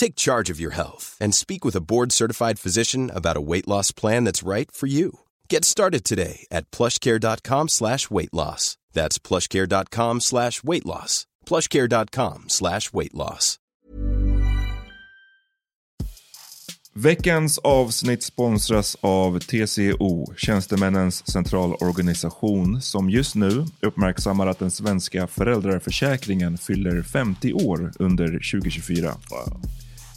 Take charge of your health and speak with a board-certified physician about a weight loss plan that's right for you. Get started today at plushcare.com slash weight loss. That's plushcare.com slash weight loss. plushcare.com slash weight loss. Veckans avsnitt sponsras av TCO, Tjänstemännens centralorganisation, som just nu uppmärksammar att den svenska föräldraförsäkringen fyller 50 år under 2024. Wow.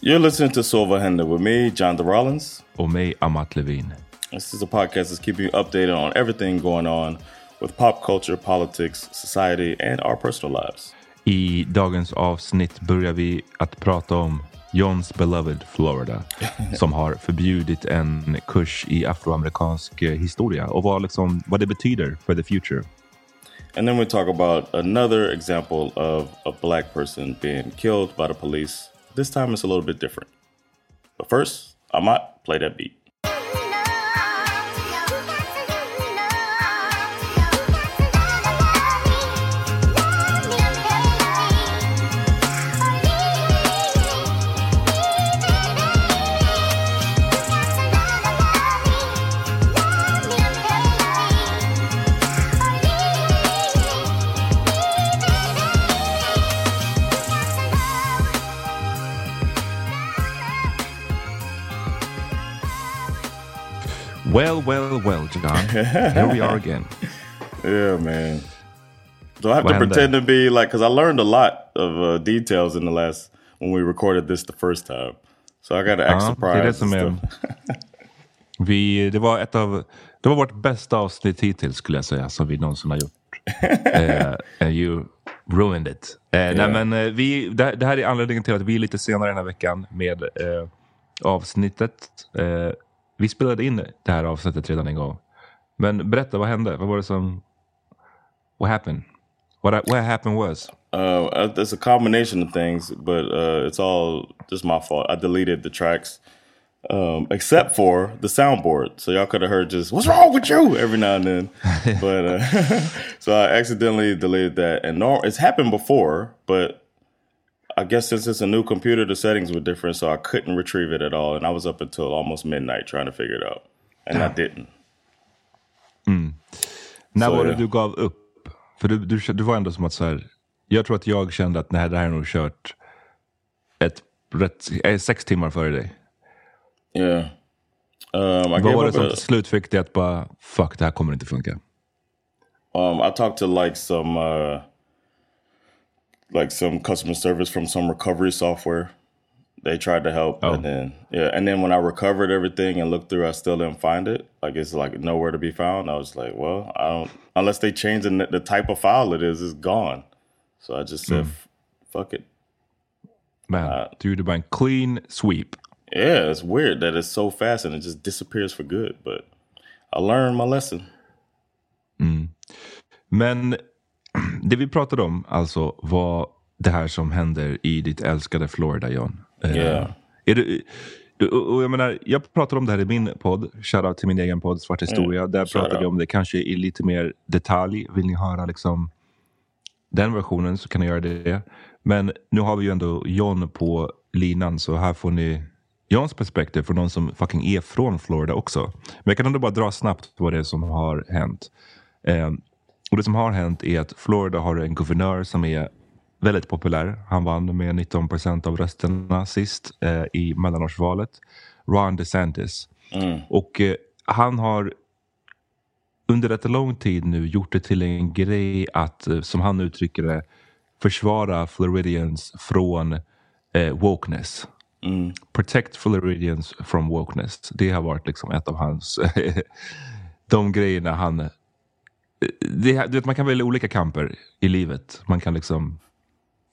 You're listening to Sova Henda with me, Jonathan Rollins. Och mig, Amat Levin. This is a podcast that's keeping you updated on everything going on with pop culture, politics, society, and our personal lives. I dagens avsnitt börjar vi att prata om Johns beloved Florida som har förbjudit en kurs i afroamerikansk historia och vad, liksom, vad det betyder för the future. And then we talk about another example of a black person being killed by the police. This time it's a little bit different. But first, I might play that beat. Well, well, well, John. Here we are again. Yeah, man. Do I have to pretend to be like, because I learned a lot of uh, details in the last, when we recorded this the first time. So I got to act ja, surprised. Det är det som är. vi, det, var ett av, det var vårt bästa avsnitt hittills skulle jag säga, som vi någonsin har gjort. uh, you ruined it. Uh, yeah. nej, men, uh, vi, det, det, här är anledningen till att vi är lite senare den här veckan med avsnittet. Vi spelade in det här avsnittet redan en gång. Men berätta, vad hände? Vad var det som... What happened? What, what happened was? Uh, it's a combination of things, but uh, it's all just my fault. I deleted the tracks um, except for the soundboard. So y'all could have heard just "What's wrong with you?" every now and then. but uh, so I accidentally deleted that, and no, it's happened before, but I guess since it's a new computer, the settings were different, so I couldn't retrieve it at all, and I was up until almost midnight trying to figure it out, and I didn't. När Så var det det. du gav upp? För du, du, du var ändå som att så här, jag tror att jag kände att nej, det här är nog kört ett, rätt, eh, sex timmar före dig. Yeah. Um, Vad var det som till slut fick dig att bara, fuck det här kommer inte funka? Um, I talked to like some uh, like some customer service from some recovery software. They tried to help, Oh. and then yeah, and then when I recovered everything and looked through, I still didn't find it. Like it's like nowhere to be found. I was like, well, I don't unless they change the, the type of file it is, it's gone. So I just said, hmm. "F- fuck it. Man, gjorde bara en clean sweep. Yeah, it's weird that it's so fast and it just disappears for good. But I learned my lesson. Hmm. Men det vi pratade om alltså var det här som händer i ditt älskade Florida, John. Eh, Yeah. Är det, och jag, menar, jag pratade om det här i min podd, shoutout till min egen podd Svart historia. Där pratade Shoutout. vi om det kanske i lite mer detalj. Vill ni höra liksom den versionen så kan ni göra det. Men nu har vi ju ändå John på linan så här får ni Johns perspektiv från någon som fucking är från Florida också. Men jag kan ändå bara dra snabbt vad det är som har hänt. Eh, och det som har hänt är att Florida har en guvernör som är väldigt populär. Han vann med 19 procent av rösterna sist eh, i mellanårsvalet. Ron DeSantis. Och eh, han har under rätt lång tid nu gjort det till en grej att, eh, som han uttrycker det, försvara Floridians från eh, wokeness. Protect Floridians from wokeness. Det har varit liksom ett av hans... de grejerna han... Det, du vet, man kan välja olika kamper i livet. Man kan liksom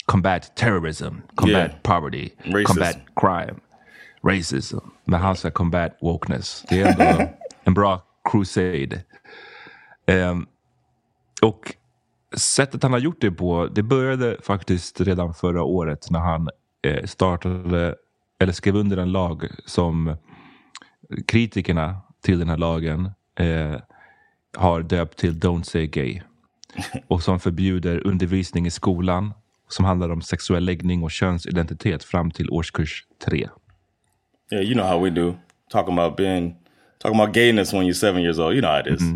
combat terrorism, combat Yeah. poverty, Racism. combat crime, racism. Men han ska combat wokeness. Det är ändå en bra crusade. Ehm, och sättet han har gjort det på, det började faktiskt redan förra året när han eh, startade, eller skrev under en lag som kritikerna till den här lagen eh, har döpt till Don't say gay. Och som förbjuder undervisning i skolan som handlar om sexuell läggning och könsidentitet fram till årskurs tre. Yeah, you know how we do. Talking about being, talking about gayness when you're seven years old. You know how it is.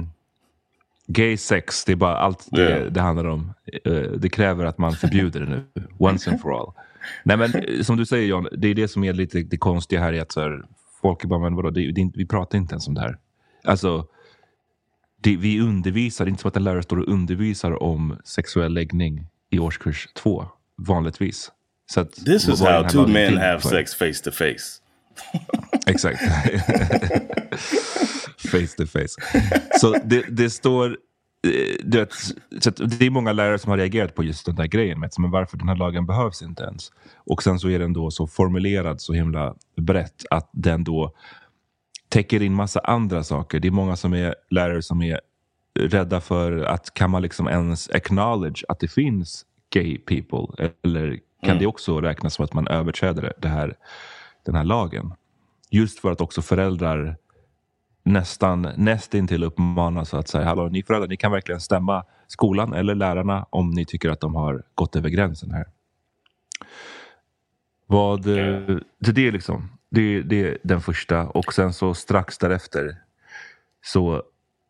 Gay sex, det är bara allt det, Ja. det handlar om. Eh, Det kräver att man förbjuder det nu, once and for all. Nej men eh, som du säger John, det är det som är lite det konstiga här i att så här, folk är bara, men vadå, det, är- det, är vi pratar inte ens om det här. Alltså, det, vi undervisar, det är inte som att en lärare står och undervisar om sexuell läggning i årskurs två, vanligtvis. Så att, This is how two men have för? sex face to face. Exakt. face to face. Så det, det står... eh, Du vet, så det är många lärare som har reagerat på just den där grejen. Med, men varför den här lagen behövs inte ens. Och sen så är den då så formulerad så himla brett att den då täcker in massa andra saker. Det är många som är lärare som är rädda för att kan man liksom ens acknowledge att det finns gay people? Eller kan det också räknas som att man överträder det- här, den här lagen? Just för att också föräldrar nästan nästintill uppmanas att säga hallå ni föräldrar, ni kan verkligen stämma skolan eller lärarna om ni tycker att de har gått över gränsen här. Vad, eh, det är liksom, det, det är den första och sen så strax därefter så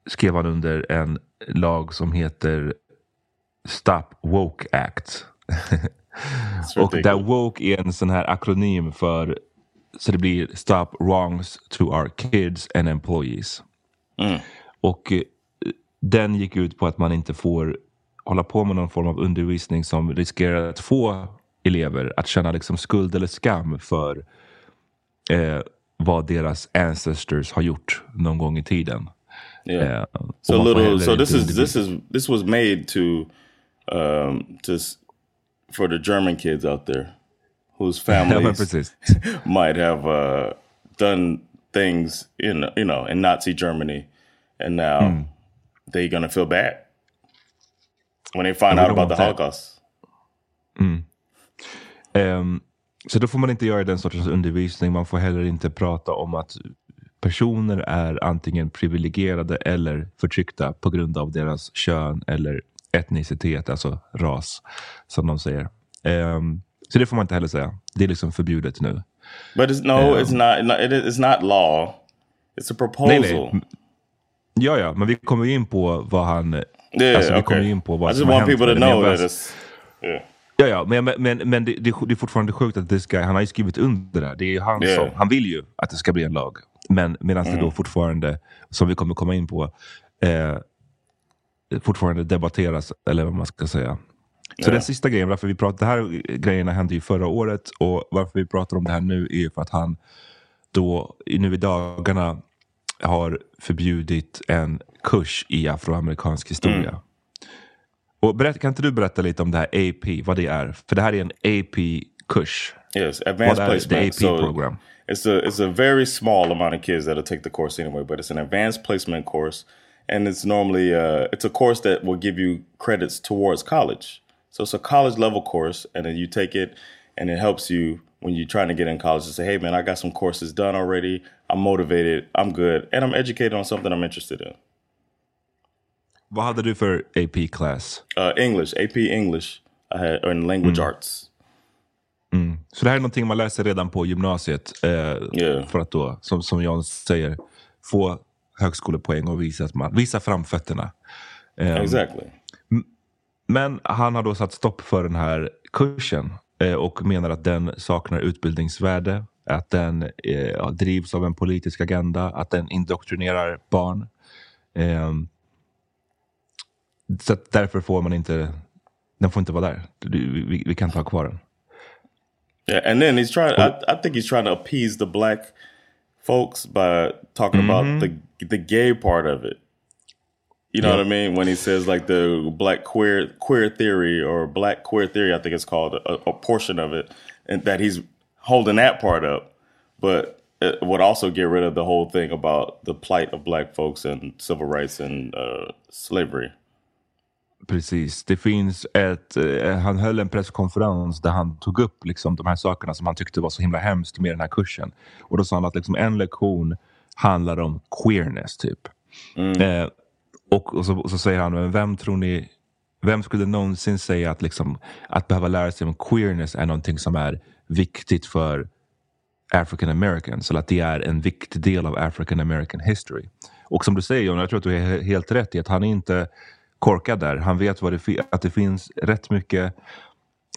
skrev han under en lag som heter Stop Woke Act. och där woke är en sån här akronym för så det blir Stop Wrongs to Our Kids and Employees. Och eh, den gick ut på att man inte får hålla på med någon form av undervisning som riskerar att få elever att känna liksom skuld eller skam för eh, vad deras ancestors har gjort någon gång i tiden. Yeah. Eh, So little. So this is this is this was made to um to for the German kids out there whose families might have uh, done things in you know in Nazi Germany, and now Hmm. they're gonna feel bad when they find out about the that. Holocaust. Ehm, Så då får man inte göra den sortens undervisning. Man får heller inte prata om att personer är antingen privilegierade eller förtryckta på grund av deras kön eller etnicitet, alltså ras, som de säger. Um, så det får man inte heller säga. Det är liksom förbjudet nu. But it's, no, um, it's not, it's not law. It's a proposal. Nej, nej. Ja, ja, men vi kommer in på vad han... Yeah, alltså, vi okay. kommer in på vad I just want people to know that it's... Yeah. Ja, ja, men, men, men det, det, är fortfarande sjukt att this guy, han har ju skrivit under det. Det är han yeah. som, han vill ju att det ska bli en lag. Men medan mm. det då mm. fortfarande, som vi kommer komma in på, eh, fortfarande debatteras, eller vad man ska säga. Så yeah. den sista grejen, varför vi pratar, det här grejerna hände ju förra året och varför vi pratar om det här nu är för att han då nu i dagarna har förbjudit en kurs i afroamerikansk historia. Mm. Och berätta, kan inte du berätta lite om det här AP, vad det är? För det här är en AP-kurs. Yes, advanced placement. The AP so program. It's a it's a very small amount of kids that'll take the course anyway, but it's an advanced placement course, and it's normally uh, it's a course that will give you credits towards college. So it's a college level course, and then you take it, and it helps you when you're trying to get in college to say, "Hey, man, I got some courses done already. I'm motivated. I'm good, and I'm educated on something I'm interested in." Vad hade du för AP class? Uh, English, AP English. I had, and language mm. arts. Mm. Så det här är någonting man läser redan på gymnasiet. Eh, yeah. För att då, som, som Jan säger, få högskolepoäng och visa, att man, visa framfötterna. Eh, exactly. Men han har då satt stopp för den här kursen eh, och menar att den saknar utbildningsvärde, att den eh, drivs av en politisk agenda, att den indoktrinerar barn. Så därför får man inte, den får inte vara där. Vi, vi kan inte ha kvar den. Yeah, and then he's trying. I, I, think he's trying to appease the black folks by talking mm-hmm. about the the gay part of it. You know yeah. what I mean? When he says like the black queer queer theory or black queer theory, I think it's called a, a portion of it, and that he's holding that part up, but it would also get rid of the whole thing about the plight of black folks and civil rights and uh, slavery. Precis. Det finns ett, eh, han höll en presskonferens där han tog upp liksom, de här sakerna som han tyckte var så himla hemskt med den här kursen. Och då sa han att liksom, en lektion handlar om queerness typ. Mm. Eh, och, och, så, och, så, säger han, men vem tror ni, vem skulle någonsin säga att, liksom, att behöva lära sig om queerness är någonting som är viktigt för African Americans, eller att det är en viktig del av African American history. Och som du säger John, jag tror att du är helt rätt i att han inte korkad där. Han vet vad det att det finns rätt mycket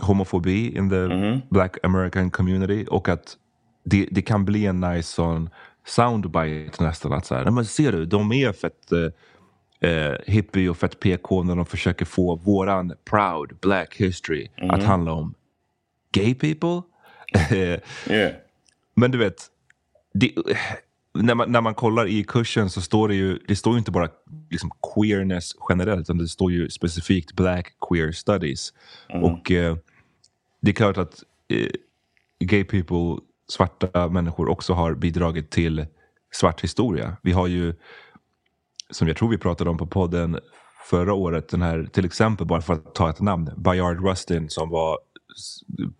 homofobi in the mm. black American community och att det, det kan bli en nice sån soundbite nästan. Att så här, men ser du, de är fett eh, eh hippie och fett PK när de försöker få våran proud black history mm. att handla om gay people. yeah. Men du vet, det, när man, när man kollar i kursen så står det ju, det står ju inte bara liksom queerness generellt, utan det står ju specifikt black queer studies. Mm. Och eh, det är klart att eh, gay people, svarta människor också har bidragit till svart historia. Vi har ju, som jag tror vi pratade om på podden förra året, den här till exempel, bara för att ta ett namn, Bayard Rustin som var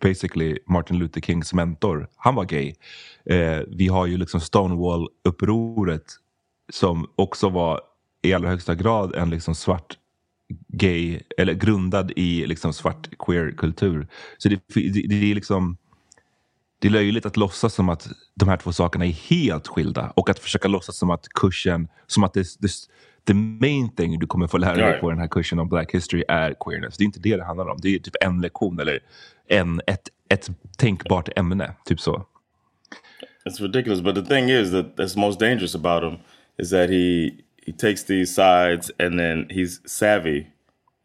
basically Martin Luther Kings mentor. Han var gay. Eh, vi har ju liksom Stonewall-upproret som också var i allra högsta grad en liksom svart gay, eller grundad i liksom svart queer-kultur. Så det, det, det, är liksom det är löjligt att låtsas som att de här två sakerna är helt skilda och att försöka låtsas som att kursen, som att det, det, the main thing du kommer få lära dig på den här kursen om Black History är queerness. Det är inte det det handlar om. Det är typ en lektion eller en, ett, ett tänkbart ämne. Typ så. It's ridiculous, but the thing is that that's most dangerous about him is that he he takes these sides and then he's savvy.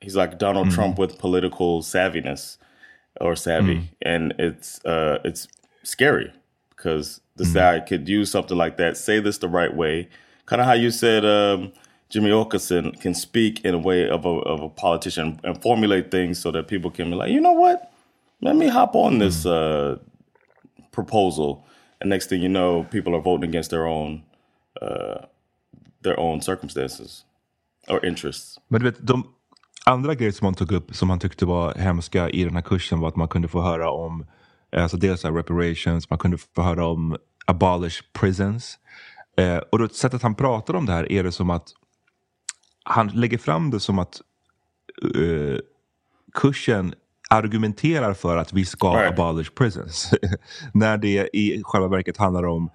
He's like Donald mm. Trump with political savviness or savvy, mm. and it's uh, it's scary because the mm. side could use something like that. Say this the right way, kind of how you said um, Jimmy Åkesson can speak in a way of a, of a politician and formulate things so that people can be like, you know what, let me hop on this mm. uh, proposal. And next thing you know, people are voting against their own uh, their own circumstances or interests. Men du vet, de andra grejer som han tog upp som han tyckte var hemska i den här kursen var att man kunde få höra om Alltså dels reparations, man kunde få höra om abolish prisons. Eh, och då sättet han pratar om det här är det som att han lägger fram det som att eh, kursen argumenterar för att vi ska Right. abolish prisons. När det i själva verket handlar om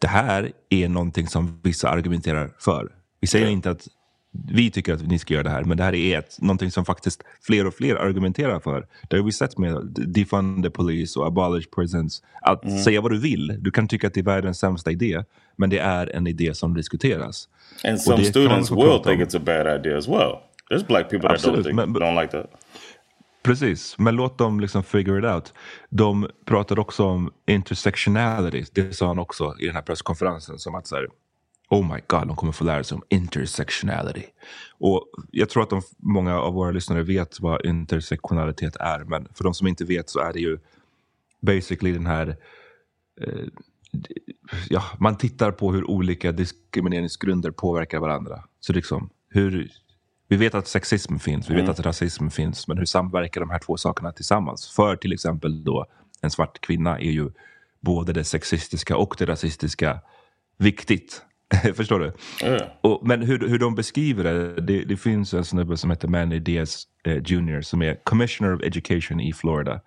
det här är någonting som vissa argumenterar för. Vi säger inte att vi tycker att ni ska göra det här, men det här är ett, någonting som faktiskt fler och fler argumenterar för. Det har vi sett med defund the police och abolish prisons. Att säga vad du vill, du kan tycka att det är världens sämsta idé, men det är en idé som diskuteras. And some students will think it's a bad idea as well. There's black people that don't, think, men- don't like that. Precis, men låt dem liksom figure it out. De pratade också om intersectionality. Det sa han också i den här presskonferensen. Som att så här, oh my god, de kommer få lära sig om intersectionality. Och jag tror att de, många av våra lyssnare vet vad intersektionalitet är. Men för de som inte vet så är det ju basically den här eh, ja, man tittar på hur olika diskrimineringsgrunder påverkar varandra. Så liksom, hur, vi vet att sexism finns, vi vet att rasism finns, men hur samverkar de här två sakerna tillsammans? För till exempel då en svart kvinna är ju både det sexistiska och det rasistiska viktigt. Förstår du? Yeah. Och, men hur, hur de beskriver det, det, det finns en snubbe som heter Manny Diaz eh, Jr. som är Commissioner of Education i Florida.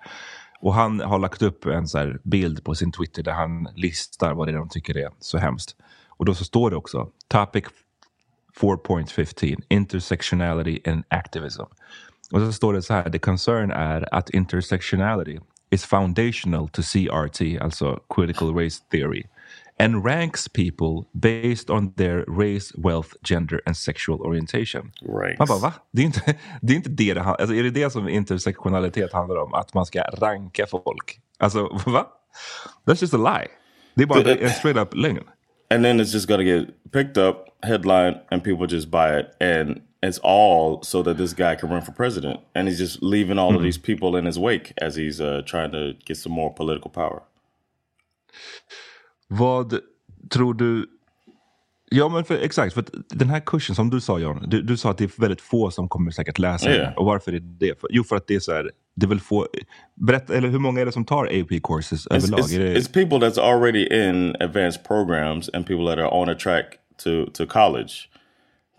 Och han har lagt upp en så bild på sin Twitter där han listar vad det är de tycker är så hemskt. Och då så står det också Topic 4.15 Intersectionality and Activism. Och så står det så här, the concern är att intersectionality is foundational to CRT, alltså critical race theory, and ranks people based on their race, wealth, gender and sexual orientation. Right. Man bara, va? Det är inte det, är inte det, det han- alltså, Är det det som intersektionalitet handlar om? Att man ska ranka folk? Alltså, va? That's just a lie. Det är bara en straight up lögn. And then it's just gonna get picked up, headline, and people just buy it. And it's all so that this guy can run for president. And he's just leaving all of these people in his wake as he's uh, trying to get some more political power. Vad tror du... Ja, men för, exakt. För den här kursen som du sa John, du, du sa att det är väldigt få som kommer säkert läsa Ja. den. Och varför är det för, Jo, för att det är så här, det väl få... Berätta, eller hur många är det som tar AP courses It's, överlag? it's, det, it's people that's already in advanced programs and people that are on a track to, to college.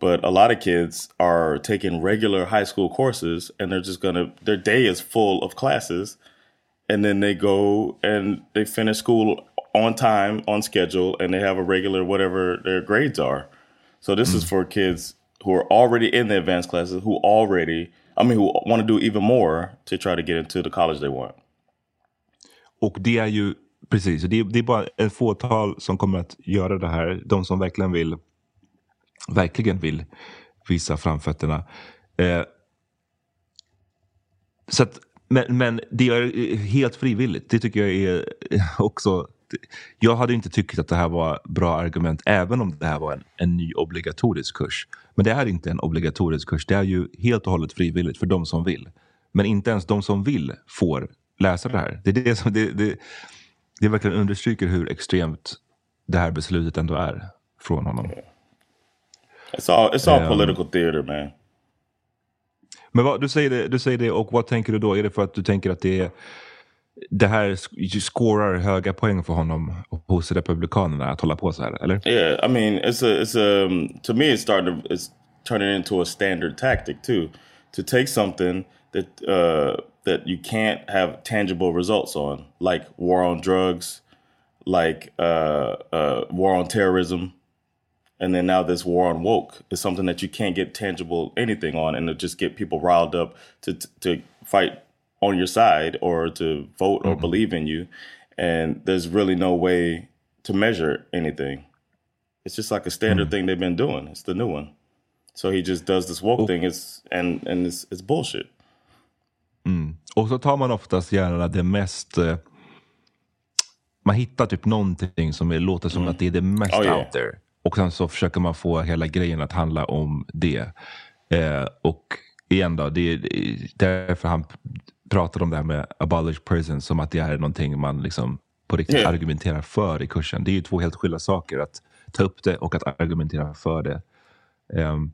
But a lot of kids are taking regular high school courses and they're just gonna, their day is full of classes. And then they go and they finish school on time, on schedule, and they have a regular whatever their grades are. So this is for kids who are already in the advanced classes who already, I mean, who want to do even more to try to get into the college they want. Och det är ju, precis, det är, det är bara ett fåtal som kommer att göra det här. De som verkligen vill, verkligen vill visa framfötterna. Eh, så att, men, men det är helt frivilligt. Det tycker jag är också... Jag hade inte tyckt att det här var bra argument även om det här var en, en ny obligatorisk kurs. Men det är inte en obligatorisk kurs. Det är ju helt och hållet frivilligt för de som vill. Men inte ens de som vill får läsa det här. Det är det som det, det, det verkligen understryker hur extremt det här beslutet ändå är från honom. It's all, it's all Um, political theater, man. Men vad, du, säger det, du säger det och vad tänker du då? Är det för att du tänker att det, är, det här sk- scorar höga poäng för honom hos republikanerna att hålla på så här? Eller? Yeah, I mean, it's a, it's a, to me, it started, it's turning into a standard tactic too, to take something that uh, that you can't have tangible results on, like war on drugs, like uh, uh, war on terrorism, and then now this war on woke is something that you can't get tangible anything on, and to just get people riled up to to fight on your side or to vote or mm-hmm. believe in you, and there's really no way to measure anything. It's just like a standard mm-hmm. thing they've been doing. It's the new one. So he just does this woke oh. thing. It's and and it's it's bullshit. Mm. Och så tar man oftast gärna det mest... Eh, man hittar typ någonting som är, låter som mm. att det är det mest Oh, yeah. out there. Och sen så försöker man få hela grejen att handla om det. Eh, och igen då, det är därför han pratar om det här med abolish prison som att det är någonting man liksom på riktigt Yeah. argumenterar för i kursen. Det är ju två helt skilda saker, att ta upp det och att argumentera för det. Ehm,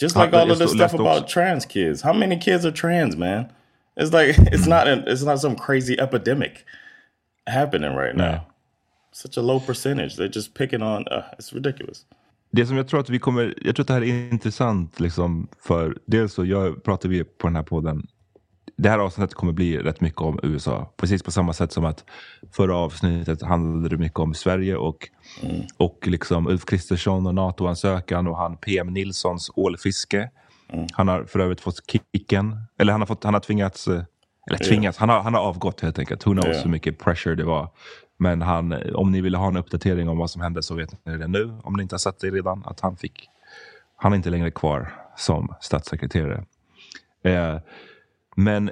Just like all of this stuff about trans kids. How many kids are trans, man? It's like it's not an, it's not some crazy epidemic. happening right now. Such a low percentage. They're just picking on. Uh, it's ridiculous. Det som jag tror att vi kommer, jag tror att det här är intressant liksom för dels så jag pratar vi på den här podden. Det här avsnittet kommer bli rätt mycket om USA. Precis på samma sätt som att förra avsnittet handlade det mycket om Sverige och, och liksom Ulf Kristersson och NATO-ansökan och han PM Nilssons ålfiske. Han har för övrigt fått kicken, eller han har, fått, han har tvingats, eh, eller tvingats, han, har, han har avgått helt enkelt. Who knows Ja. hur mycket pressure det var. Men han, om ni vill ha en uppdatering om vad som hände så vet ni det nu. Om ni inte har sett det redan. Att han fick, han är inte längre kvar som statssekreterare. Eh, men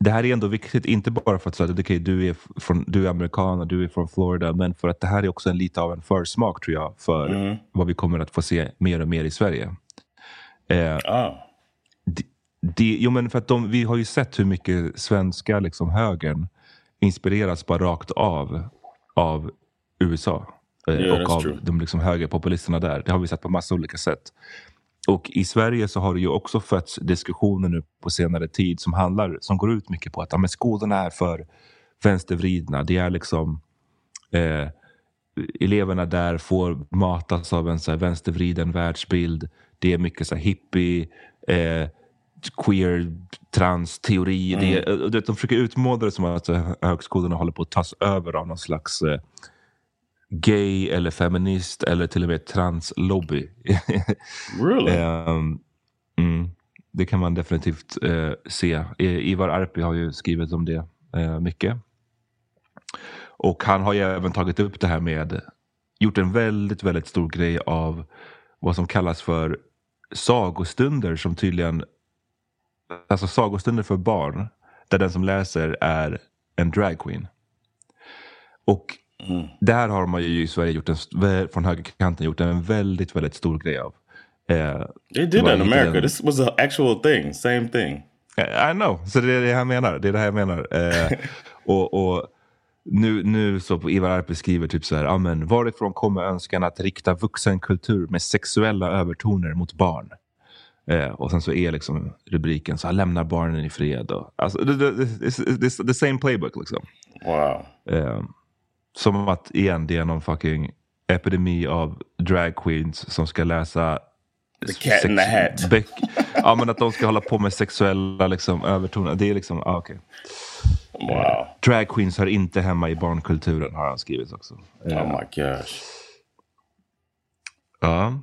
det här är ändå viktigt, inte bara för att säga att okay, du, är från, du är amerikan och du är från Florida, men för att det här är också en lite av en försmak tror jag för vad vi kommer att få se mer och mer i Sverige. Eh, Oh. det, jo, men för att de, vi har ju sett hur mycket svenska liksom, högern inspireras bara rakt av av USA. eh, Yeah, och av true. de liksom, högerpopulisterna där. Det har vi sett på massa olika sätt. Och i Sverige så har det ju också fötts diskussioner nu på senare tid som handlar, som går ut mycket på att ja, men skolorna är för vänstervridna. Det är liksom eh, eleverna där får matas av en så vänstervriden världsbild. Det är mycket så hippie, eh, queer, trans, teori. Det vet, de försöker utmåla det som att eh, högskolorna håller på att tas över av någon slags eh, gay eller feminist eller till och med translobby. Really? Ehm, mm, det kan man definitivt eh, se. Ivar Arpi har ju skrivit om det eh, mycket. Och han har ju även tagit upp det här med, gjort en väldigt, väldigt stor grej av vad som kallas för sagostunder som tydligen, alltså sagostunder för barn, där den som läser är en dragqueen. Och där har man ju i Sverige gjort en, från högerkanten gjort en väldigt, väldigt stor grej av. Eh, They did that in America. can- This was an actual thing. Same thing. I know, så det är det jag menar. Det är det här jag menar. Eh, och, och nu, nu så på Ivar Arpi skriver typ så här, ja men varifrån kommer önskan att rikta vuxenkultur med sexuella övertoner mot barn? Eh, och sen så är liksom rubriken så här, lämna barnen i fred. Och, alltså, det, det, det, the same playbook liksom. Wow. Eh, som att igen, det är någon fucking epidemi av drag queens som ska läsa The cat in the hat. Beck, ja men att de ska hålla på med sexuella liksom, övertoner. Det är liksom, ah, okej. Wow. Drag queens hör inte hemma i barnkulturen har han skrivit också. Eh, Oh my gosh. Ja.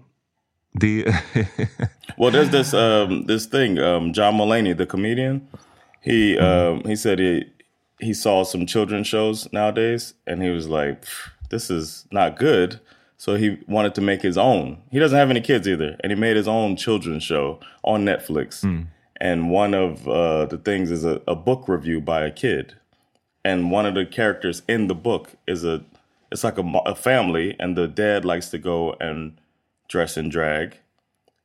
Det... Well, there's this um, this thing. Um, John Mulaney, the comedian, he um, he said he he saw some children's shows nowadays, and he was like, "This is not good." So he wanted to make his own. He doesn't have any kids either, and he made his own children's show on Netflix. And one of uh, the things is a, a book review by a kid, and one of the characters in the book is a it's like a, a family, and the dad likes to go and dress in drag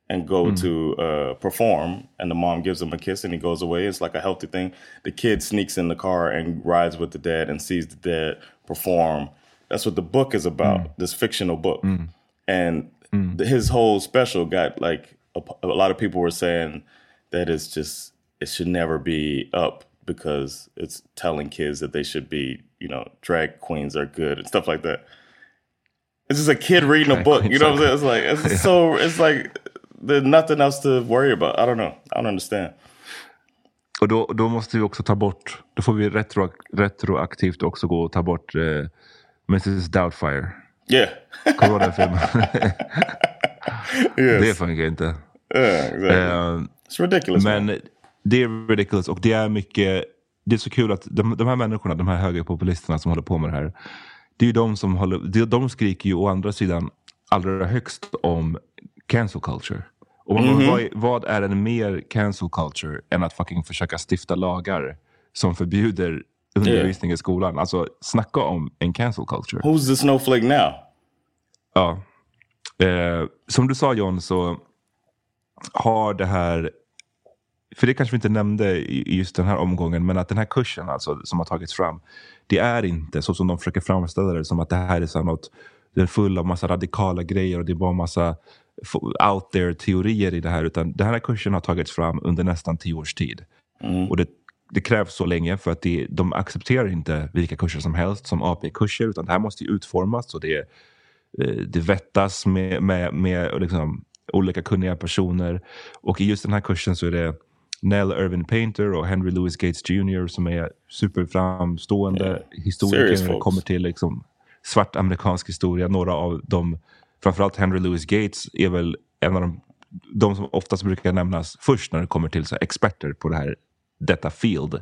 and go hmm. to uh, perform, and the mom gives him a kiss, and he goes away. It's like a healthy thing. The kid sneaks in the car and rides with the dad and sees the dad perform. That's what the book is about. Hmm. This fictional book, hmm. and th- his whole special got like a lot of people were saying that it's just it should never be up because it's telling kids that they should be, you know, drag queens are good and stuff like that. It's just a kid reading a book. You know what I'm saying? It's like it's so it's like there's nothing else to worry about. I don't know. I don't understand. och då, då måste vi också ta bort, då får vi retro, retroaktivt också gå och ta bort eh, Mrs Doubtfire. Yeah. Kommer du ihåg den filmen? yes. Det funkar inte. yeah, exactly. Eh, it's ridiculous. man. Men det är ridiculous och det är mycket, det är så kul att de, de här människorna, de här högerpopulisterna som håller på med det här. Det är de som håller, de, skriker ju å andra sidan allra högst om cancel culture. Och man, vad, är, vad är en mer cancel culture än att fucking försöka stifta lagar som förbjuder undervisning i skolan? Alltså snacka om en cancel culture. Who's the snowflake now? Ja. Eh, som du sa John så har det här, för det kanske vi inte nämnde i just den här omgången, men att den här kursen alltså, som har tagits fram, det är inte så som de försöker framställa det, som att det här är så något, är full av massa radikala grejer och det är bara massa out there teorier i det här, utan den här kursen har tagits fram under nästan tio års tid. Och det, det krävs så länge för att det, de accepterar inte vilka kurser som helst som AP-kurser utan det här måste utformas och det, eh, det vettas med, med, med liksom, olika kunniga personer. Och i just den här kursen så är det Nell Irvin Painter och Henry Louis Gates Jr som är superframstående yeah. historiker när det kommer till liksom, svart amerikansk historia. Några av dem, framförallt Henry Louis Gates, är väl en av de, de som oftast brukar nämnas först när det kommer till så experter på det här, detta field.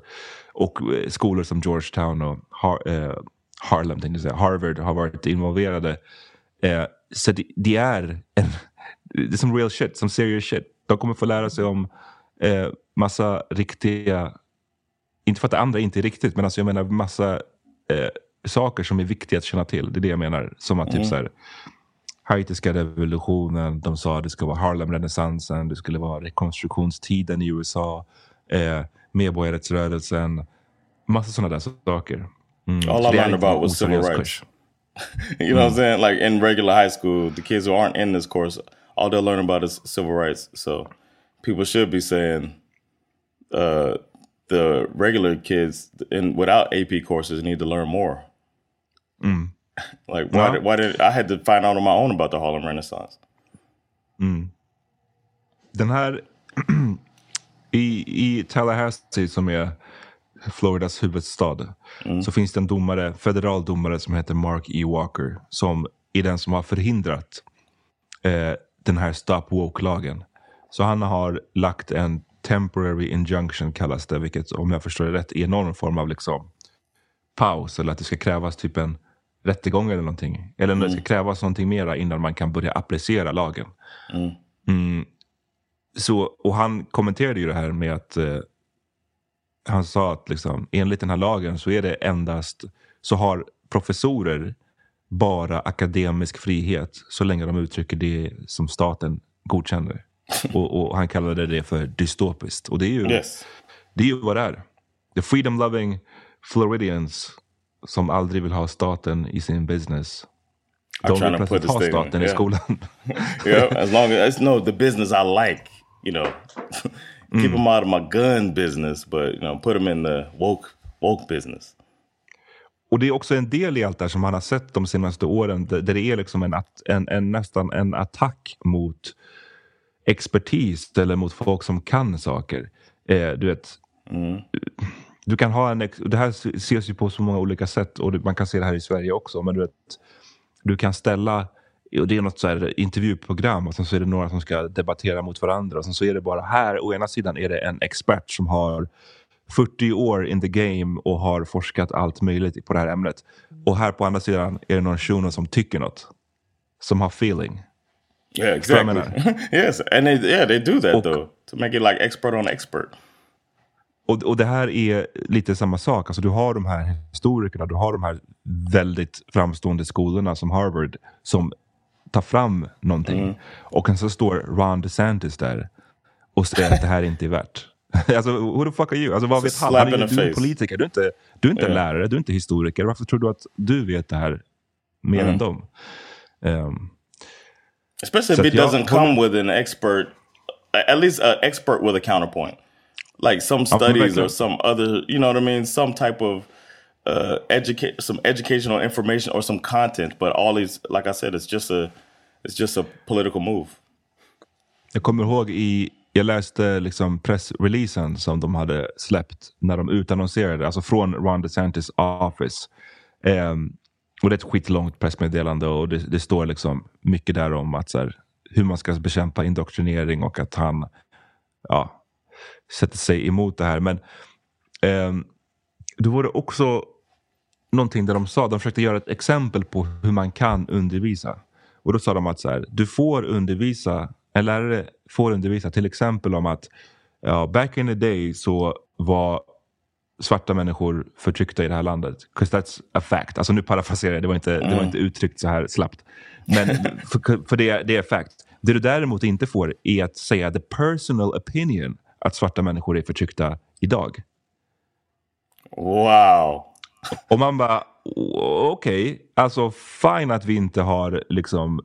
Och eh, skolor som Georgetown och Har, eh, Harlem, tänkte säga, Harvard har varit involverade. Eh, så det, det, är en, det är som real shit, som serious shit. De kommer få lära sig om eh, massa riktiga, inte för att det andra inte är riktigt, men alltså jag menar massa eh, saker som är viktiga att känna till. Det är det jag menar. Som att typ mm. typ så här, haitiska revolutionen, de sa att det skulle vara Harlem-renässansen, det skulle vara rekonstruktionstiden i USA, eh, medborgarrättsrörelsen, massa sådana där saker. Mm. All I learned about was civil rights. Kurs. you know mm. what I'm mm. saying? Like in regular high school, the kids who aren't in this course, all they'll learn about is civil rights. So people should be saying uh, the regular kids in without AP courses need to learn more. Mm. like why, did, why did I had to find out on my own about the Harlem Renaissance. Mm. Den här i, i Tallahassee som är Floridas huvudstad mm. så finns det en domare, federal domare som heter Mark E. Walker som är den som har förhindrat eh, den här Stop Woke-lagen. Så han har lagt en temporary injunction kallas det, vilket om jag förstår det rätt är någon form av liksom paus eller att det ska krävas typ en rättegång eller någonting. Eller mm. det ska mm. krävas någonting mera innan man kan börja applicera lagen. Mm. Mm. Så, och han kommenterade ju det här med att eh, han sa att liksom, enligt den här lagen så är det endast så har professorer bara akademisk frihet så länge de uttrycker det som staten godkänner. Och, och, han kallade det för dystopiskt. Och det är ju, yes. det är ju vad det är. The freedom loving Floridians som aldrig vill ha staten i sin business. De vill plötsligt ha staten yeah. i skolan. yeah, as long as no the business I like, you know. Keep mm. them out of my gun business, but you know, put them in the woke, woke business. Och det är också en del i allt det här som man har sett de senaste åren där det är liksom en, en, en nästan en attack mot expertis eller mot folk som kan saker. Eh, du vet, mm. du kan ha en, det här ses ju på så många olika sätt och man kan se det här i Sverige också. Men du, vet, du kan ställa, och det är något så här intervjuprogram och sen så är det några som ska debattera mot varandra. Och sen så är det bara här, å ena sidan är det en expert som har 40 år in the game och har forskat allt möjligt på det här ämnet. Och här på andra sidan är det någon shuno som tycker något. Som har feeling. Yeah, exactly. yes, and they, yeah, they do that och, though. To make it like expert on expert. Och, och det här är lite samma sak. Alltså, du har de här historikerna, du har de här väldigt framstående skolorna som Harvard som tar fram någonting. Mm. Och sen så står Ron DeSantis där och säger att det här inte är värt. alltså, who the fuck are you? Alltså, vad vet han? han är, du är politiker, du är inte, du är inte yeah. lärare, du är inte historiker. Varför tror du att du vet det här mer mm. än dem? Um, Especially if it doesn't come with an expert, at least an expert with a counterpoint, like some studies or some other, you know what I mean, some type of uh, educate, some educational information or some content. But all these, like I said, it's just a, it's just a political move. Jag kommer ihåg i, jag läste liksom pressreleasen som de hade släppt när de utannonserade, alltså från Ron DeSantis office. Um, och det är ett skitlångt pressmeddelande och det, det står liksom mycket där om att så här, hur man ska bekämpa indoktrinering och att han ja, sätter sig emot det här. Men eh, det var det också någonting där de sa, de försökte göra ett exempel på hur man kan undervisa. Och då sa de att så här, du får undervisa, en lärare får undervisa till exempel om att ja, back in the day så var svarta människor förtryckta i det här landet. Because that's a fact. Alltså nu parafraserar jag, det var inte, mm. det var mm. inte uttryckt så här slappt. Men för, för det, det är fact. Det du däremot inte får är att säga the personal opinion att svarta människor är förtryckta idag. Wow! Och man bara, okej, okay. alltså fine att vi inte har liksom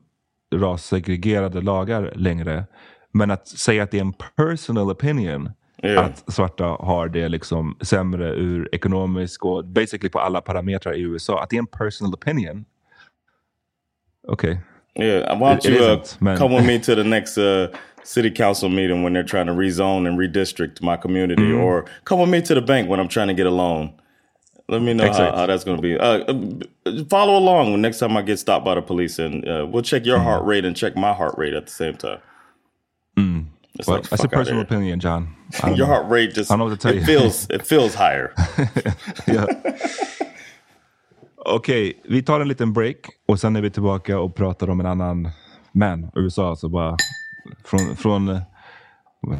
rassegregerade lagar längre. Men att säga att det är en personal opinion yeah. att svarta har det liksom sämre ur ekonomisk och basically på alla parametrar i USA. Att det är en personal opinion. Okej. Okay. Yeah, why don't you uh, come with me to the next uh, city council meeting when they're trying to rezone and redistrict my community, mm. or come with me to the bank when I'm trying to get a loan. Let me know how, how, that's going to be. Uh, uh, follow along next time I get stopped by the police, and uh, we'll check your mm. heart rate and check my heart rate at the same time. Mm. Well, like, that's a personal opinion, John. your know. heart rate just I don't know what to tell it you. feels it feels higher. Okej, okay, vi tar en liten break och sen är vi tillbaka och pratar om en annan man, USA. Så bara från, från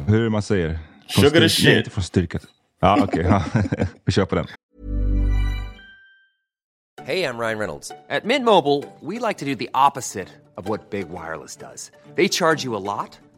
hur man säger. Från Sugar shit. Nej, inte från styrka. Ja, okej. Okay. vi kör på den. Hej, jag Ryan Reynolds. At Mint Mobile, we like to do the opposite of what Big Wireless does. They charge you a lot.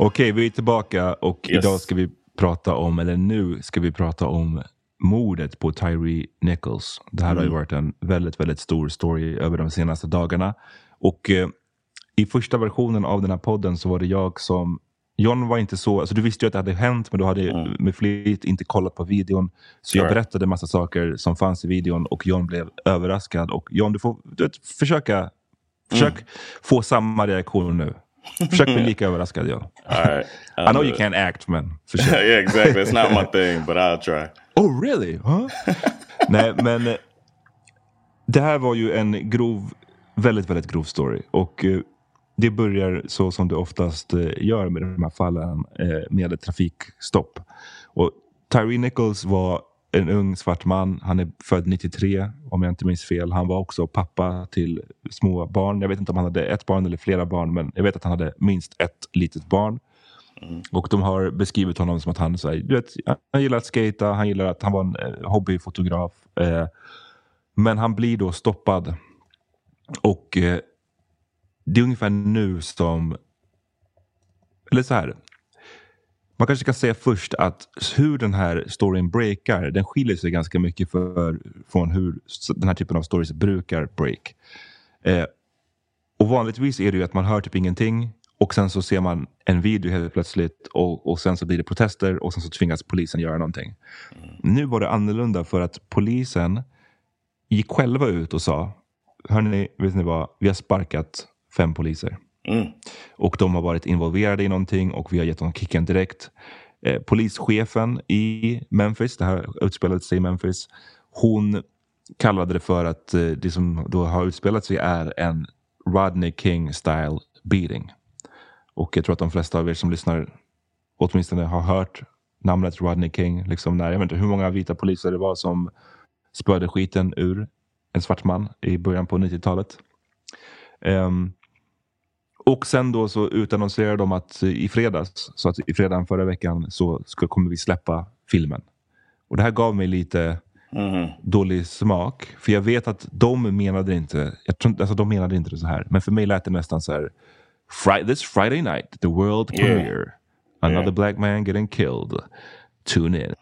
Okej, vi är tillbaka och yes. idag ska vi prata om, eller nu ska vi prata om mordet på Tyree Nichols. Det här mm. har ju mm. varit en väldigt, väldigt stor story över de senaste dagarna. Och eh, i första versionen av den här podden så var det jag som John var inte så, alltså du visste ju att det hade hänt men du hade mm. med flit inte kollat på videon. Så jag berättade massa saker som fanns i videon och John blev överraskad. Och John, du får du vet, försöka försök mm. få samma reaktion nu. Försök bli lika överraskad jag. Right, I know you can't act men försök. yeah exactly, it's not my thing but I'll try. Oh really? Huh? Nej men eh, det här var ju en grov, väldigt väldigt grov story. Och uh, det börjar så som det oftast uh, gör med de här fallen med ett trafikstopp. Och Tyree Nichols var en ung svart man. Han är född 93 om jag inte minns fel. Han var också pappa till små barn. Jag vet inte om han hade ett barn eller flera barn men jag vet att han hade minst ett litet barn. Mm. Och de har beskrivit honom som att han, så här, du vet, han gillar att skata, han gillar att han var en eh, hobbyfotograf. Eh, men han blir då stoppad. Och eh, det är ungefär nu som... Eller så här. Man kanske ska säga först att hur den här storyn breakar, den skiljer sig ganska mycket för, från hur den här typen av stories brukar break. Eh, och vanligtvis är det ju att man hör typ ingenting och sen så ser man en video helt plötsligt och, och sen så blir det protester och sen så tvingas polisen göra någonting. Mm. Nu var det annorlunda för att polisen gick själva ut och sa Hörni, vet ni vad? Vi har sparkat fem poliser. Mm. Och de har varit involverade i någonting och vi har gett dem kicken direkt. Eh, polischefen i Memphis, det här utspelade sig i Memphis, hon kallade det för att eh, det som då har utspelat sig är en Rodney King style beating. Och jag tror att de flesta av er som lyssnar åtminstone har hört namnet Rodney King. Liksom när, jag vet inte hur många vita poliser det var som spöade skiten ur en svart man i början på 90-talet. Um, ehm, och sen då så utannonserade de att i fredags, så att i fredagen förra veckan så ska, kommer vi släppa filmen. Och det här gav mig lite dålig smak. För jag vet att de menade inte, jag tror, alltså de menade inte det så här. Men för mig lät det nästan så här. This Friday night, the world Yeah. premiere. Another Yeah. black man getting killed. Tune in.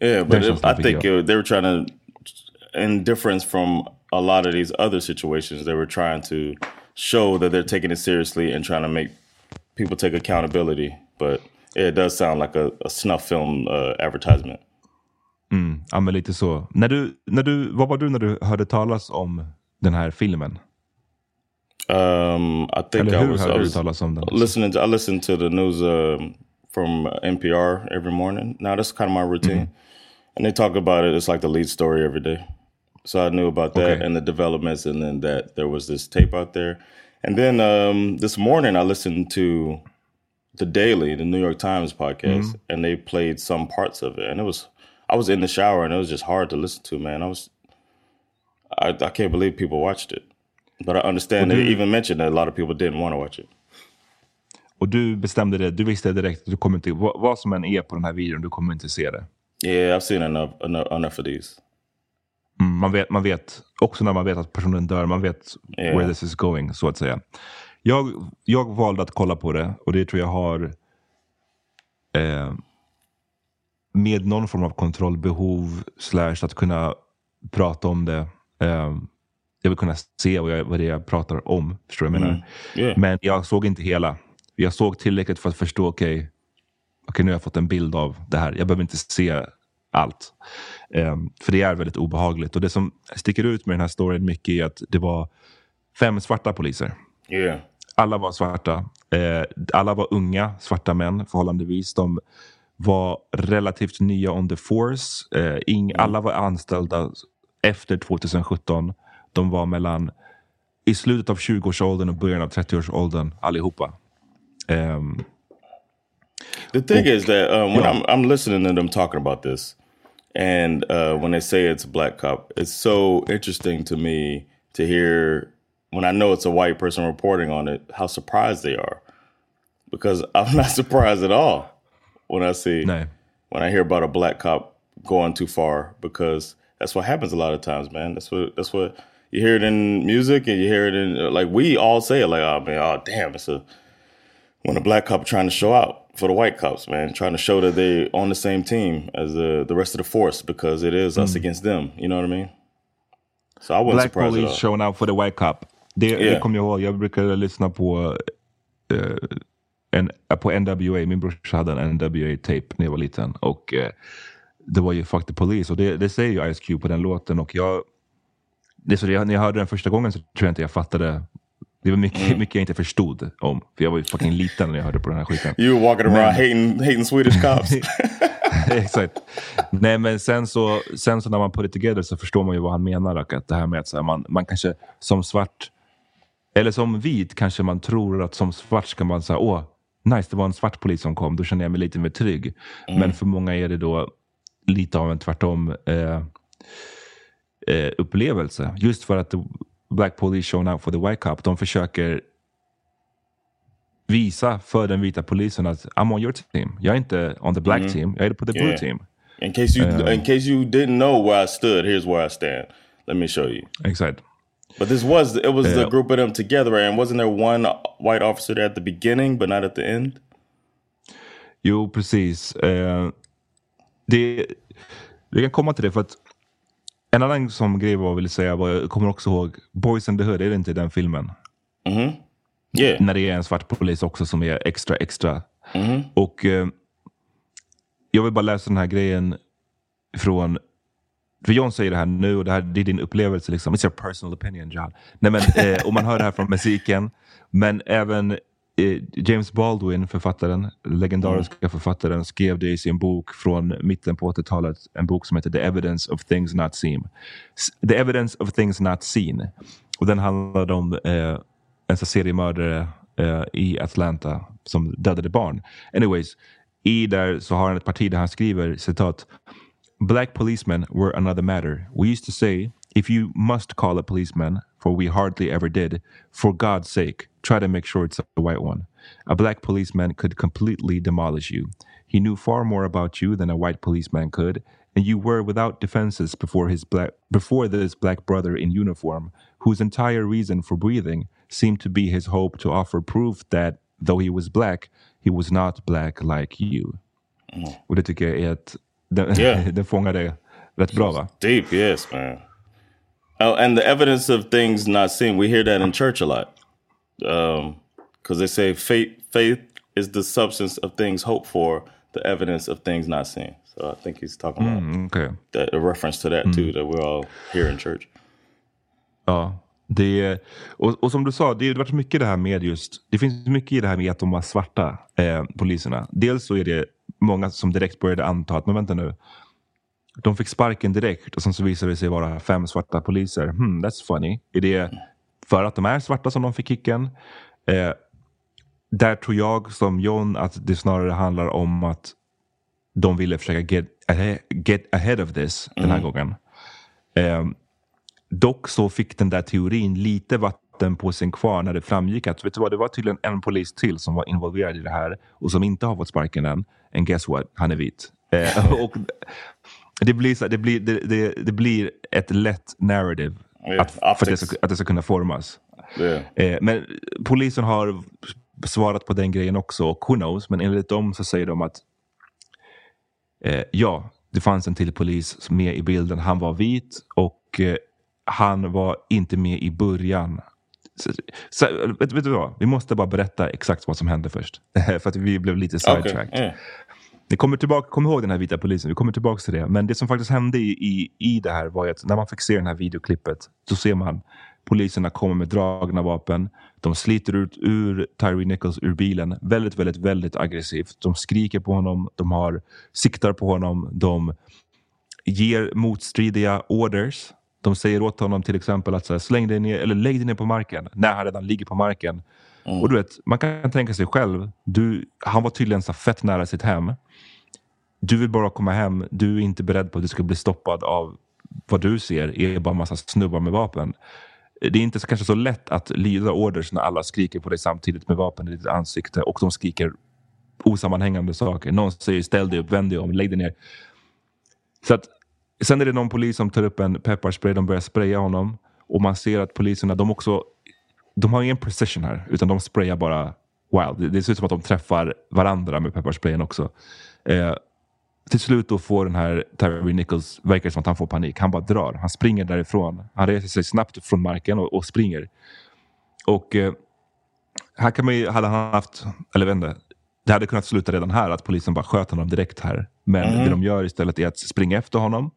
Yeah, but it, I think it, they were trying to, in difference from a lot of these other situations, they were trying to show that they're taking it seriously and trying to make people take accountability. But it does sound like a, a snuff film uh, advertisement. Ja, men lite så. När du, när du, vad var du när du hörde talas om den här filmen? Um, I think Eller I hur was, I hörde du talas om den? listening. To, I listen to the news um, from NPR every morning. Now that's kind of my routine, and they talk about it. It's like the lead story every day. So I knew about that Okay. and the developments, and then that there was this tape out there. And then um, this morning I listened to the Daily, the New York Times podcast, and they played some parts of it, and it was. I was in the shower, and it was just hard to listen to. Man, I was. I, I can't believe people watched it, but I understand they even mentioned that a lot of people didn't want to watch it. Och du bestämde det, du visste direkt att du kommer inte, vad, vad som än är på den här videon, du kommer inte se det. Yeah, I've seen enough enough, enough of these. Mm, man, vet, man vet, också när man vet att personen dör, man vet Yeah. where this is going, så att säga. Jag, jag valde att kolla på det och det tror jag har eh, med någon form av kontrollbehov slash att kunna prata om det. Eh, jag vill kunna se vad, jag, vad det är jag pratar om. Förstår du vad jag menar? Yeah. Men jag såg inte hela. Jag såg tillräckligt för att förstå, okej, okej nu har jag fått en bild av det här. Jag behöver inte se allt. Ehm, för det är väldigt obehagligt. Och det som sticker ut med den här storyn mycket är att det var fem svarta poliser. Yeah. Alla var svarta. Eh, alla var unga svarta män förhållandevis. De var relativt nya on the force. Eh, ing, Alla var anställda efter 2017. De var mellan i slutet av 20-årsåldern och början av 30-årsåldern allihopa. Ehm, The thing is that um, when Yeah. I'm I'm listening to them talking about this, and uh, when they say it's a black cop, it's so interesting to me to hear when I know it's a white person reporting on it, how surprised they are, because I'm not surprised at all when I see nej. when I hear about a black cop going too far because that's what happens a lot of times, man. That's what that's what you hear it in music and you hear it in like we all say it like, oh man, oh damn, it's a when a black cop trying to show out for the white cops, man, trying to show that they on the same team as the the rest of the force because it is us against them. You know what I mean? So I wasn't Black surprised Police showing out for the white cop. Det, det Yeah. kommer jag ihåg. Jag brukade lyssna på, eh, en, på NWA. Min brorsa hade en NWA-tape när jag var liten. Och eh, det var ju Fuck the Police. Och det, det säger ju Ice Cube på den låten. Och jag, det så det, när jag hörde den första gången så tror jag inte jag fattade. Det var mycket, Mm. mycket jag inte förstod om. För jag var ju fucking liten när jag hörde på den här skiten. You walking around hating hating Swedish cops. Exakt. Nej men sen så, sen så när man put it together så förstår man ju vad han menar. Att det här med att så här, man, man kanske som svart, eller som vit kanske man tror att som svart ska man säga åh, nice det var en svart polis som kom, då känner jag mig lite mer trygg. Men för många är det då lite av en tvärtom eh, eh, upplevelse. Just för att Black Police shown out for the white cop, de försöker visa för den vita polisen att I'm on your team. Jag är inte on the black team, jag är på the blue Yeah. team. in case you in case you didn't know where I stood, here's where I stand. Let me show you. Exakt. But this was it was the Yeah. group of them together, and wasn't there one white officer there at the beginning, but not at the end? Jo, precis. Eh, det, vi kan komma till det för att en annan som grej var jag ville säga var, jag kommer också ihåg Boys in the Hood, är det inte i den filmen? Yeah. När det är en svart polis också som är extra extra. Och eh, jag vill bara läsa den här grejen från för John säger det här nu och det här det är din upplevelse. Liksom. It's your personal opinion John. Nej, men, eh, och man hör det här från musiken. Men även James Baldwin, författaren, legendariska författaren, skrev det i sin bok från mitten på 80-talet. En bok som heter The Evidence of Things Not Seen. The Evidence of Things Not Seen. Och den handlade om eh, en seriemördare eh, i Atlanta som dödade barn. Anyways, i där så har han ett parti där han skriver citat Black policemen were another matter. We used to say, if you must call a policeman, for we hardly ever did, for God's sake, try to make sure it's a white one. A black policeman could completely demolish you. He knew far more about you than a white policeman could, and you were without defenses before his black before this black brother in uniform, whose entire reason for breathing seemed to be his hope to offer proof that though he was black, he was not black like you. Mm. Och det tycker jag är ett... Den, Yeah. den det rätt bra va? Deep, yes, man. Oh, and the evidence of things not seen. We hear that in church a lot, because they say faith faith is the substance of things hoped for, the evidence of things not seen. So I think he's talking about Mm, Okej. that, a reference to that too, that we all hear in church. Ja. Det, är- och, och som du sa, det har varit mycket det här med just... Det finns mycket i det här med att de var svarta, eh, poliserna. Dels så är det många som direkt började anta att, men vänta nu. De fick sparken direkt och sen så visade det sig vara fem svarta poliser. Hmm, that's funny. Är det för att de är svarta som de fick kicken? Eh, där tror jag som John att det snarare handlar om att de ville försöka get get ahead of this den här gången. Eh, dock så fick den där teorin lite vatten på sin kvar när det framgick att vet du vad, det var tydligen en polis till som var involverad i det här och som inte har fått sparken än. And guess what? Han är vit. Eh, och det, blir så, det, blir, det, det, det blir ett lätt narrative Ja, att, för att, det ska, att det ska kunna formas. Yeah. Eh, men polisen har svarat på den grejen också och who knows, men enligt dem så säger de att eh, ja, det fanns en till polis med i bilden. Han var vit och eh, han var inte med i början. Så, så, vet, vet du vad? Vi måste bara berätta exakt vad som hände först. för att vi blev lite Okay. sidetracked. Yeah. Det kommer tillbaka, kom ihåg den här vita polisen, vi kommer tillbaka till det. Men det som faktiskt hände i, i, i det här var att när man fick se det här videoklippet så ser man poliserna komma med dragna vapen. De sliter ut ur Tyree Nichols ur bilen väldigt, väldigt, väldigt aggressivt. De skriker på honom, de har siktar på honom, de ger motstridiga orders. De säger åt honom till exempel att så här, släng dig ner eller lägg dig ner på marken när han redan ligger på marken. Och du vet, man kan tänka sig själv. Du, han var tydligen så fett nära sitt hem. Du vill bara komma hem. Du är inte beredd på att du ska bli stoppad av vad du ser är bara en massa snubbar med vapen. Det är inte så, kanske så lätt att lyda orders när alla skriker på dig samtidigt med vapen i ditt ansikte och de skriker osammanhängande saker. Någon säger ställ dig upp, vänd dig om, lägg dig ner. Så att, sen är det någon polis som tar upp en pepparspray, de börjar spraya honom och man ser att poliserna, de också de har ingen precision här, utan de sprayar bara wild. Det, ser ut som att de träffar varandra med pepparsprayen också. Eh, till slut då får den här Tyree Nichols, verkar det som att han får panik. Han bara drar. Han springer därifrån. Han reser sig snabbt från marken och, och springer. Och eh, här kan man ju, hade han haft, eller inte, det hade kunnat sluta redan här, att polisen bara sköt honom direkt här. Men det de gör istället är att springa efter honom.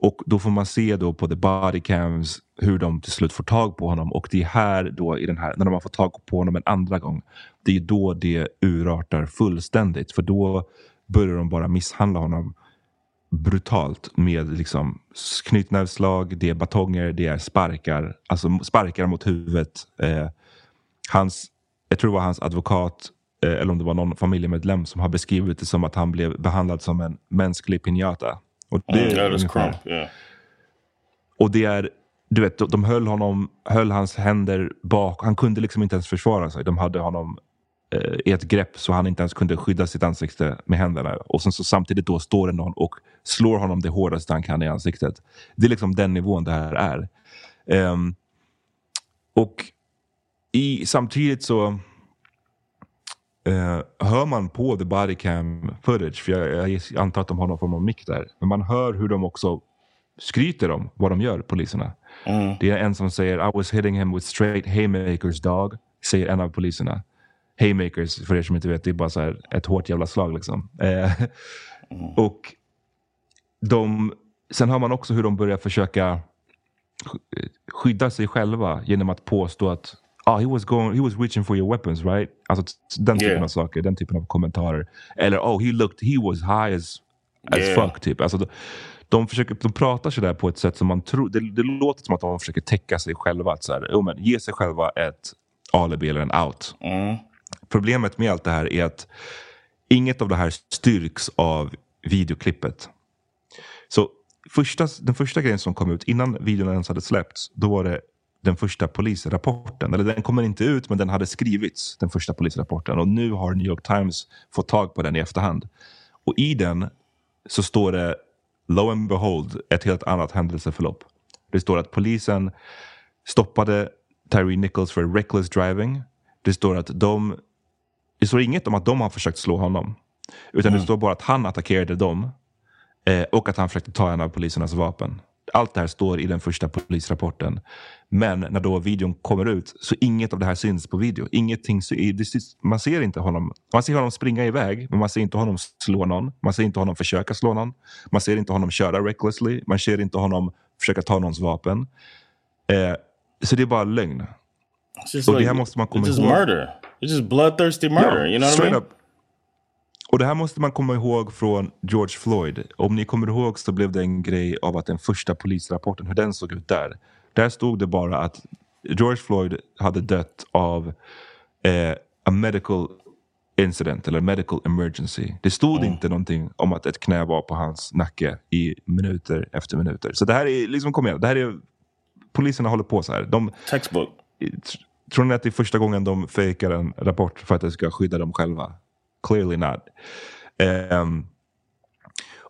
Och då får man se då på the bodycams hur de till slut får tag på honom. Och det är här då i den här, när de har fått tag på honom en andra gång. Det är då det urartar fullständigt. För då börjar de bara misshandla honom brutalt med liksom knytnävsslag, det är batonger, det är sparkar. Alltså sparkar mot huvudet. Eh, hans, jag tror det var hans advokat eh, eller om det var någon familjemedlem som har beskrivit det som att han blev behandlad som en mänsklig pinjata. Och det, Mm, är ungefär- crump. Yeah. och det är, du vet, de- de höll honom, höll hans händer bak. Han kunde liksom inte ens försvara sig. De hade honom eh, i ett grepp så han inte ens kunde skydda sitt ansikte med händerna. Och sen så samtidigt då står det någon och slår honom det hårdaste han kan i ansiktet. Det är liksom den nivån det här är. Ehm, och i, samtidigt så hör man på the body cam footage, för jag, jag antar att de har någon form av mick där, men man hör hur de också skryter om vad de gör, poliserna. Det är en som säger I was hitting him with straight haymakers dog, säger en av poliserna. Haymakers, för er som inte vet, det är bara så här ett hårt jävla slag liksom. Eh, Och de, sen hör man också hur de börjar försöka sk- skydda sig själva genom att påstå att ah, he, was going, he was reaching for your weapons, right? Alltså den typen Yeah. av saker, den typen av kommentarer. Eller oh, he looked, he was high as, as Yeah. fuck, typ. Alltså, de, de, försöker, de pratar sådär på ett sätt som man tror, det, det låter som att de försöker täcka sig själva. Att så här, oh, men, ge sig själva ett alibi eller en out. Problemet med allt det här är att inget av det här styrks av videoklippet. Så första, den första grejen som kom ut innan videon ens hade släppts, då var det den första polisrapporten. Eller den kommer inte ut, men den hade skrivits, den första polisrapporten. Och nu har New York Times fått tag på den i efterhand. Och i den så står det lo and behold, ett helt annat händelseförlopp. Det står att polisen stoppade Tyree Nichols för reckless driving. Det står att de... Det står inget om att de har försökt slå honom. Utan det står bara att han attackerade dem. Eh, och att han försökte ta en av polisernas vapen. Allt det här står i den första polisrapporten. Men när då videon kommer ut så inget av det här syns på video. Ingenting, det man ser inte honom. Man ser honom springa iväg, men man ser inte honom slå någon. Man ser inte honom försöka slå någon. Man ser inte honom köra recklessly. Man ser inte honom försöka ta någons vapen. Eh, så det är bara lögn. Och det här måste man komma it's just ihåg. murder. It's just bloodthirsty murder. you know what I mean? up. Och det här måste man komma ihåg från George Floyd. Om ni kommer ihåg så blev det en grej av att den första polisrapporten, hur den såg ut där. Där stod det bara att George Floyd hade dött av eh, a medical incident eller medical emergency. Det stod inte någonting om att ett knä var på hans nacke i minuter efter minuter. Så det här är, liksom kom igen, det här är, poliserna håller på så här. De, Textbook. Tr- Tror ni att det är första gången de fejkar en rapport för att det ska skydda dem själva? Clearly not. Um,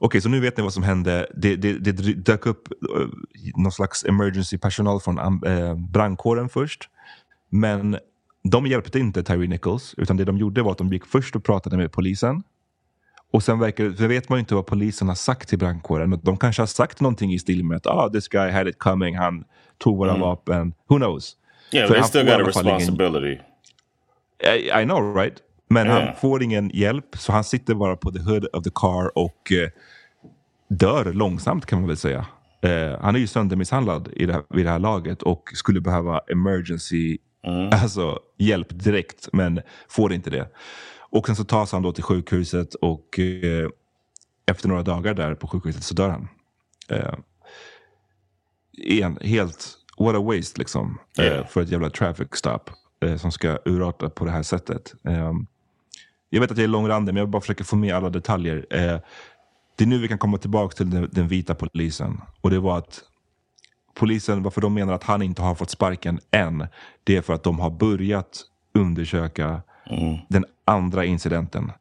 Okej, så nu vet ni vad som hände. Det, det, det dök upp uh, någon slags emergency personal från eh, brandkåren först. Men de hjälpte inte Tyree Nichols, utan det de gjorde var att de gick först och pratade med polisen. Och sen verkar, för vet man ju inte vad polisen har sagt till brandkåren. Men de kanske har sagt någonting i stil med att ah, this guy had it coming, han tog våra vapen. Who knows? Yeah, För they still got a fall ingen- responsibility. I, I know right? Men Ja. han får ingen hjälp så han sitter bara på the hood of the car och eh, dör långsamt kan man väl säga. Eh, han är ju söndermisshandlad i det här, vid det här laget och skulle behöva emergency alltså, hjälp direkt men får inte det. Och sen så tas han då till sjukhuset och eh, efter några dagar där på sjukhuset så dör han. Eh, en, helt, what a waste liksom. Eh, för ett jävla traffic stop eh, som ska urarta på det här sättet. Eh, jag vet att jag är långrandig men jag bara försöker få med alla detaljer. Eh, det är nu vi kan komma tillbaka till den, den vita polisen. Och det var att polisen, varför de menar att han inte har fått sparken än, det är för att de har börjat undersöka den andra incidenten.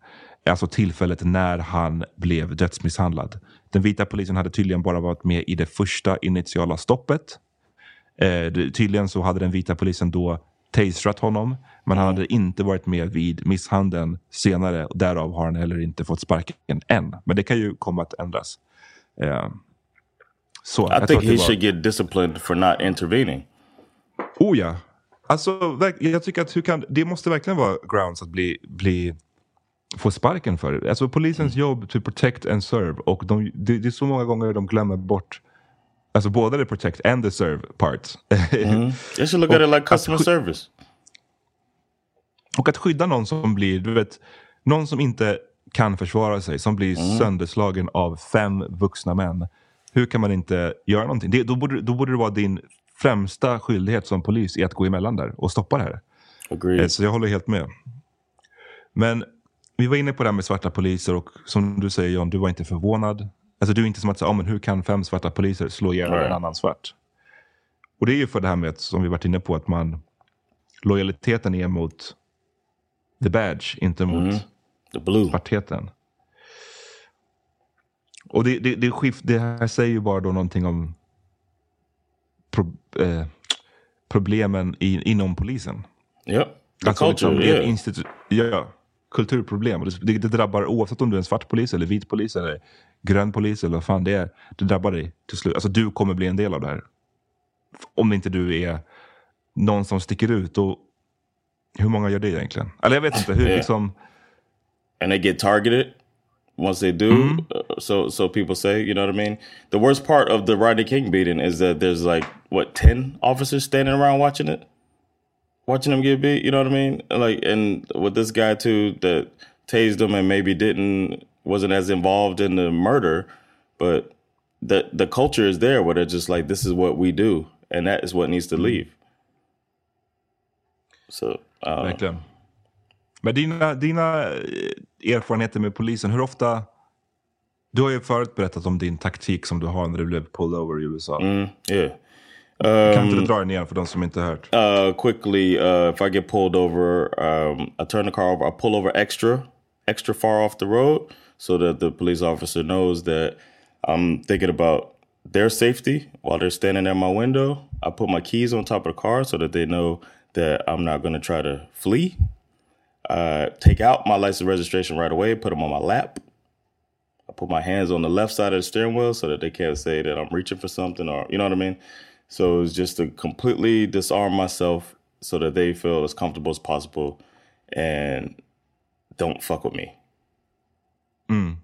Alltså tillfället när han blev dödsmisshandlad. Den vita polisen hade tydligen bara varit med i det första initiala stoppet. Eh, tydligen så hade den vita polisen då taserat honom. Men han hade inte varit med vid misshandeln senare. Och därav har han heller inte fått sparken än. Men det kan ju komma att ändras. Eh, så, I think he var- should get disciplined for not intervening. Oh ja. Alltså, jag tycker att hur kan, det måste verkligen vara grounds att bli, bli få sparken för. Alltså polisens jobb to protect and serve. Och de, det, det är så många gånger de glömmer bort Alltså både the protect and the serve part. They should look at it like customer service. Och att skydda någon som blir, du vet, någon som inte kan försvara sig, som blir sönderslagen av fem vuxna män. Hur kan man inte göra någonting? Det, då, borde, då borde det vara din främsta skyldighet som polis i att gå emellan där och stoppa det här. Agreed. Eh, Så jag håller helt med. Men vi var inne på det här med svarta poliser och som du säger John, du var inte förvånad. Alltså du är inte som att säga, ah, men hur kan fem svarta poliser slå ihjäl en annan svart? Och det är ju för det här med, att, som vi varit inne på, att man lojaliteten är mot the badge, inte mot The blue. svartheten. Och det, det, det, skift, det här säger ju bara då någonting om pro, eh, problemen i, inom polisen. Yep. The Alltså, liksom, culture, är yeah. institu- ja, kulturproblem. Det, det drabbar oavsett om du är en svart polis, eller vit polis, eller grön polis, eller vad fan det är. Det drabbar dig till slut. Alltså du kommer bli en del av det här. Om inte du är någon som sticker ut. Och hur många gör det egentligen? Eller jag vet inte. Hur, Ja. liksom, and they get targeted once they do. Mm-hmm. Uh, so so people say, you know what I mean. The worst part of the Rodney King beating is that there's like what ten officers standing around watching it, watching him get beat. You know what I mean? Like and with this guy too that tased him and maybe didn't wasn't as involved in the murder, but the the culture is there where they're just like this is what we do and that is what needs to leave. So uh, Verkligen. Men dina, dina eh, erfarenheter med polisen, hur ofta... Du har ju förut berättat om din taktik som du har när du blev pulled over i USA. mm, yeah. Kan inte Um, du dra den igen för de som inte hört? uh, quickly, uh, if I get pulled over, um, I turn the car over. I pull over extra, extra far off the road, so that the police officer knows that I'm thinking about their safety while they're standing at my window. I put my keys on top of the car so that they know that I'm not going to try to flee. Uh, take out my license registration right away, put them on my lap. I put my hands on the left side of the steering wheel so that they can't say that I'm reaching for something or, you know what I mean? So it's just to completely disarm myself so that they feel as comfortable as possible and don't fuck with me. Mm.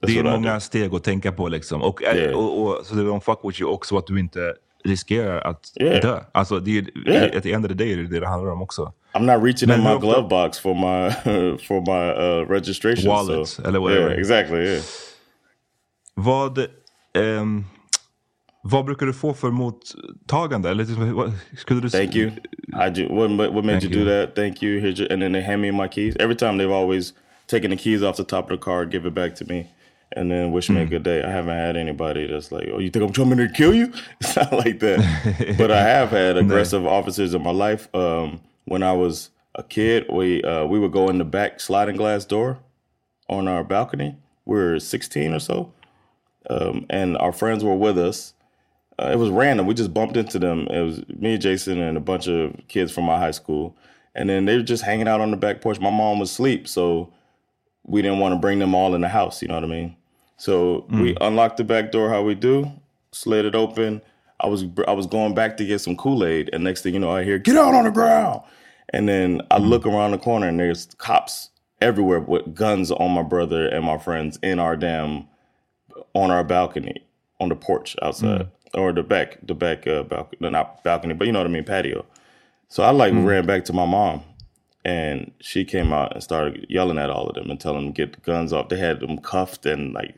Det är många steg att tänka på liksom. Och, eh, Yeah. och, och, så det de fuck with you också att du inte riskerar att Yeah. dö. Alltså det är, Yeah. at the end of the day är det det det handlar om också. I'm not reaching Men in my ofta- glove box for my for my uh, registration. Wallet, so, eller whatever. Yeah, exactly. Yeah. Vad, ehm, vad brukar du få för mottagande? Eller liksom, skulle du... Thank you. I do. What, what what made Thank you, do you. that? Thank you. Here's your, and then they hand me my keys. Every time they've always taken the keys off the top of the car, give it back to me, and then wish me a good day. I haven't had anybody that's like, "Oh, you think I'm coming to kill you?" It's not like that. but I have had aggressive officers in my life. Um, when I was a kid, we uh, we would go in the back sliding glass door on our balcony. We were 16 or so, um, and our friends were with us. Uh, it was random. We just bumped into them. It was me, and Jason, and a bunch of kids from my high school. And then they were just hanging out on the back porch. My mom was asleep, so we didn't want to bring them all in the house. You know what I mean? So we mm. unlocked the back door. How we do? Slid it open. I was I was going back to get some Kool Aid, and next thing you know, I hear "Get out on the ground!" And then I mm. look around the corner, and there's cops everywhere with guns on my brother and my friends in our damn on our balcony on the porch outside mm. Or the back the back uh, balcony not balcony but you know what I mean patio. So I like mm-hmm. ran back to my mom and she came out and started yelling at all of them and telling them to get the guns off. They had them cuffed and like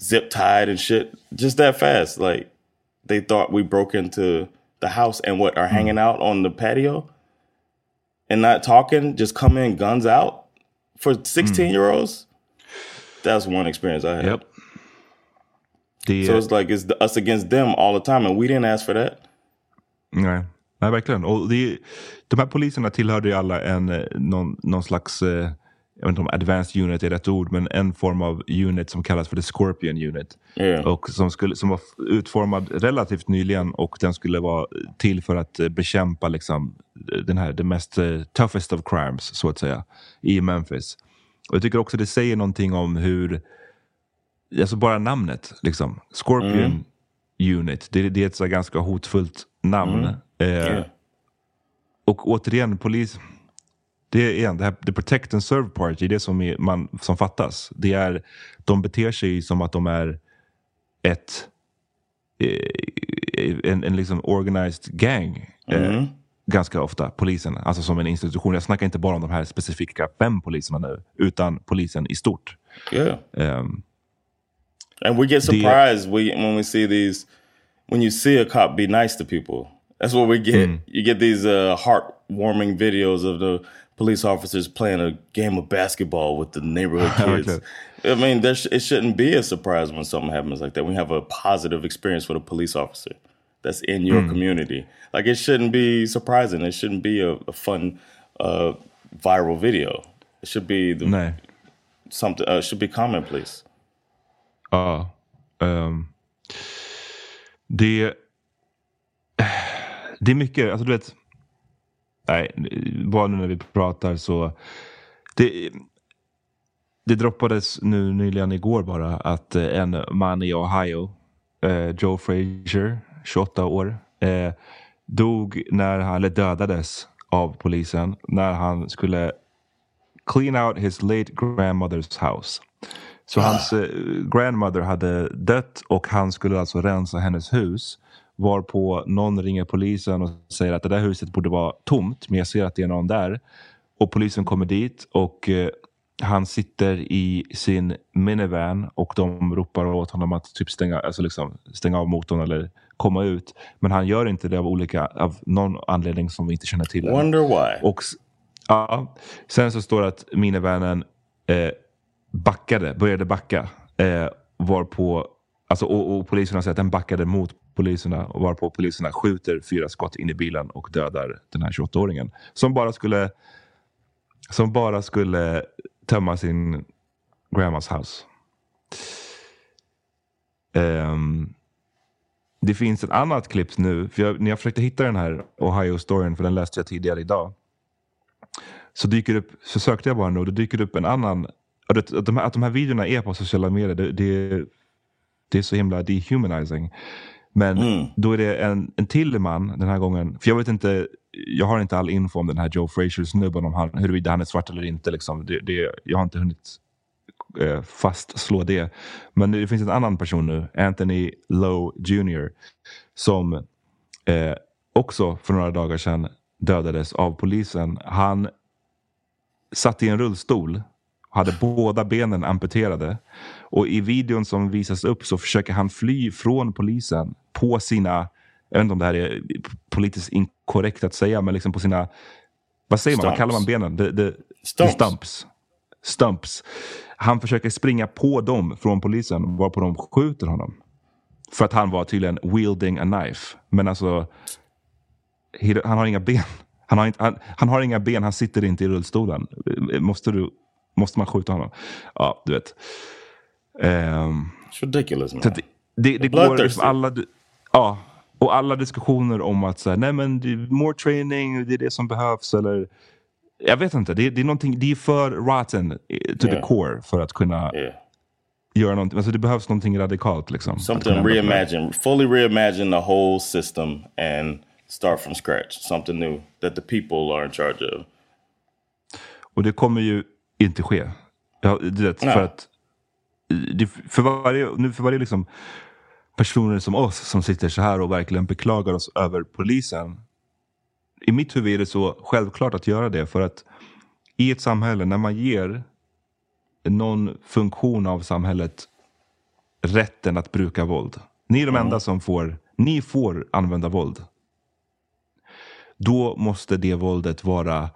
zip tied and shit just that fast. Like they thought we broke into the house and what are mm-hmm. hanging out on the patio and not talking, just come in guns out for mm. 16 year olds. That's one experience I had. Japp. Det, So it's like it's the, us against them all the time, and we didn't ask for that. nej. nej, verkligen. Och det, de här poliserna tillhörde ju alla en, eh, någon, någon slags, eh, jag vet inte om advanced unit är rätt ord, men en form av unit som kallas för the Scorpion unit. Yeah. Och som, skulle, som var utformad relativt nyligen och den skulle vara till för att eh, bekämpa liksom, den här, the mest eh, toughest of crimes, så att säga, i Memphis. Och jag tycker också det säger någonting om hur, alltså bara namnet, liksom, Scorpion Unit, det, det är ett så ganska hotfullt namn. Eh, Yeah. och återigen, polis... Det är igen, det här, the protect and serve part, det är som, är, man, som fattas. Det är, de beter sig som att de är ett eh, en, en liksom organized gang. Eh, ganska ofta, polisen. Alltså som en institution. Jag snackar inte bara om de här specifika fem poliserna nu, utan polisen i stort. Yeah. Ehm, And we get surprised we, when we see these, when you see a cop be nice to people. That's what we get. You get these uh, heartwarming videos of the police officers playing a game of basketball with the neighborhood kids. Okay. I mean, sh- it shouldn't be a surprise when something happens like that. We have a positive experience with a police officer that's in your community. Like it shouldn't be surprising. It shouldn't be a, a fun uh, viral video. It should be the nej. something. Uh, it should be commonplace. Ja. Um, det, det är mycket, alltså du vet. Nej, bara nu när vi pratar så. Det, det droppades nu nyligen igår bara att eh, en man i Ohio, eh, Joe Frazier, 28 år, eh, dog när han, eller dödades av polisen när han skulle clean out his late grandmother's house. Så hans eh, grandmother hade dött och han skulle alltså rensa hennes hus. Varpå någon ringer polisen och säger att det där huset borde vara tomt men jag ser att det är någon där. Och polisen kommer dit och eh, han sitter i sin minivan och de ropar åt honom att typ stänga, alltså liksom stänga av motorn eller komma ut. Men han gör inte det av olika, av någon anledning som vi inte känner till. Wonder why. Och ja, sen så står det att minivanen eh, backade, började backa. Eh, varpå, alltså, och, och poliserna säger att den backade mot poliserna. Och varpå poliserna skjuter fyra skott in i bilen och dödar den här 28-åringen. Som bara skulle som bara skulle tömma sin grandmas house. Um, det finns ett annat klipp nu, för jag, när jag försökte hitta den här Ohio-storyn, för den läste jag tidigare idag. Så dyker upp, så sökte jag bara nu och då dyker upp en annan, att, de, här, att de här videorna är på sociala medier, det, det, det är så himla dehumanizing. Men Mm. då är det en, en till man den här gången. För jag vet inte, jag har inte all info om den här Joe Frazier-snubben, om han, huruvida han är svart eller inte. Liksom. Det, det, jag har inte hunnit eh, fastslå det. Men det finns en annan person nu, Anthony Lowe Jr. Som eh, också för några dagar sedan dödades av polisen. Han satt i en rullstol hade båda benen amputerade. Och i videon som visas upp så försöker han fly från polisen på sina, jag vet inte om det här är politiskt inkorrekt att säga, men liksom på sina, vad säger man, vad kallar man benen? The, the, Stumps. the stumps. Stumps. Han försöker springa på dem från polisen, varpå de skjuter honom. För att han var tydligen wielding a knife. Men alltså, han har inga ben. Han har, inte, han, han har inga ben, han sitter inte i rullstolen. Måste, du, måste man skjuta honom? Ja, du vet. Ehm, It's ridiculous, man. det, det, det går liksom alla, ja, och alla diskussioner om att så här, nej men more training, det är det som behövs. Eller, jag vet inte, det, det är någonting, det är för rotten eh, to the Yeah. core för att kunna Yeah. göra någonting. Alltså det behövs någonting radikalt. Liksom, Something reimagine, fully reimagine the whole system and start from scratch. Something new that the people are in charge of. Och det kommer ju inte ske. Ja, du vet, Nej. för att det, för varje, nu för varje liksom personer som oss som sitter så här och verkligen beklagar oss över polisen. I mitt huvud är det så självklart att göra det för att i ett samhälle när man ger någon funktion av samhället rätten att bruka våld. Ni är de enda som får, ni får använda våld. Då måste det våldet vara,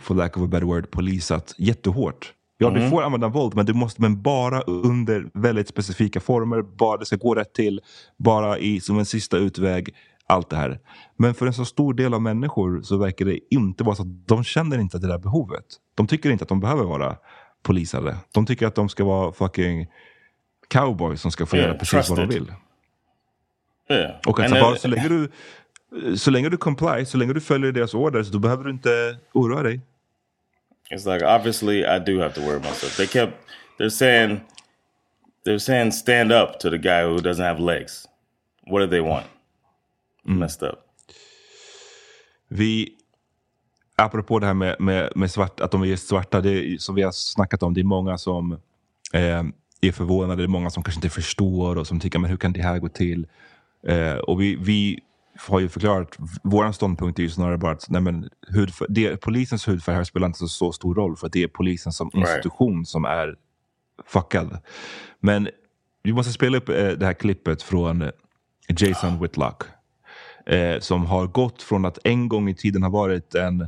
for lack of a better word, polisat jättehårt. Ja, du får använda våld, men, du måste, men bara under väldigt specifika former. Bara det ska gå rätt till, bara i, som en sista utväg. Allt det här. Men för en så stor del av människor så verkar det inte vara så att de känner inte det där behovet. De tycker inte att de behöver vara polisade. De tycker att de ska vara fucking cowboys som ska få Yeah, göra precis vad de trusted. vill. Yeah. Och And alltså, bara, så, länge du, så länge du comply, så länge du följer deras orders, då behöver du inte oroa dig. It's like obviously I do have to worry myself. They kept they're saying they're saying stand up to the guy who doesn't have legs. What do they want? Messed up. Vi, apropå det här med, med, med svart, att de är svarta, det är, som vi har snackat om, det är många som eh, är förvånade, det är många som kanske inte förstår och som tycker, men hur kan det här gå till? Eh, och vi, vi har ju förklarat, vår ståndpunkt är ju snarare bara att nej men, hudfär, det, polisens hudfärg här spelar inte så, så stor roll, för att det är polisen som Right. institution som är fuckad. Men vi måste spela upp eh, det här klippet från eh, Jason Whitlock. Eh, som har gått från att en gång i tiden ha varit en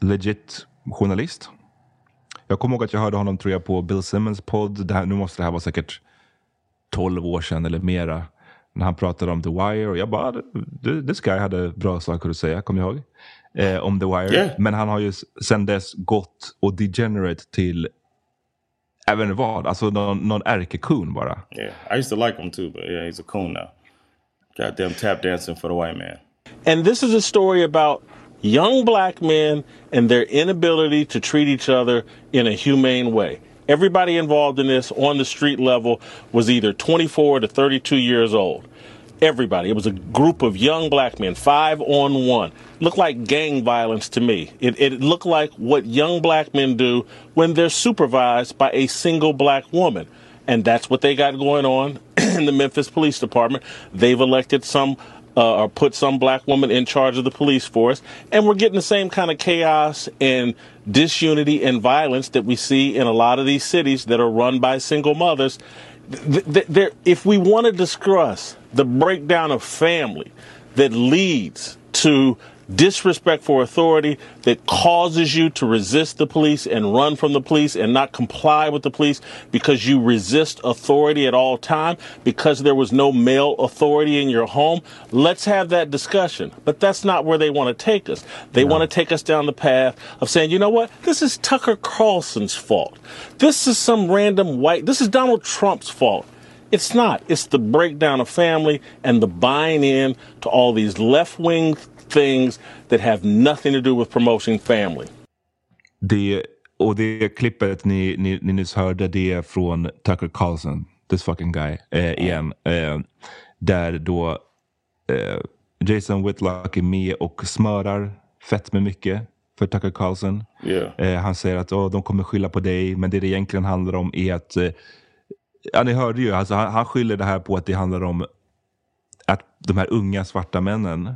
legit journalist. Jag kommer ihåg att jag hörde honom tror jag på Bill Simmons podd. Det här, nu måste det här vara säkert 12 år sedan eller mera. När han pratade om The Wire och jag bara, "Th- this guy hade bra saker att säga, kommer jag ihåg. Eh, om The Wire. Yeah. Men han har ju sen dess gått och degenerate till även vad, alltså någon, någon ärkekun bara. Yeah. I used to like him too, but yeah, he's a coon now. Goddamn tap dancing for the white man. And this is a story about young black men and their inability to treat each other in a humane way. Everybody involved in this on the street level was either 24 to 32 years old. Everybody. It was a group of young black men, five on one. Looked like gang violence to me. It, it looked like what young black men do when they're supervised by a single black woman. And that's what they got going on in the Memphis Police Department. They've elected some uh, or put some black woman in charge of the police force. And we're getting the same kind of chaos and disunity and violence that we see in a lot of these cities that are run by single mothers. Th- th- if we want to discuss the breakdown of family that leads to disrespect for authority that causes you to resist the police and run from the police and not comply with the police because you resist authority at all time because there was no male authority in your home? Let's have that discussion. But that's not where they want to take us. They want to take us down the path of saying you know what? This is tucker carlson's fault. This is some random white this is donald trump's fault. It's not. It's the breakdown of family and the buying in to all these left wing things that have nothing to do with promoting family. Det, och det klippet ni, ni, ni nyss hörde, det är från Tucker Carlson, this fucking guy, eh, igen. Eh, där då eh, Jason Whitlock är med och smörar fett med mycket för Tucker Carlson. Yeah. Eh, han säger att oh, de kommer skylla på dig, men det det egentligen handlar om är att... Eh, ja, ni hörde ju, alltså, han, han skyller det här på att det handlar om att de här unga svarta männen,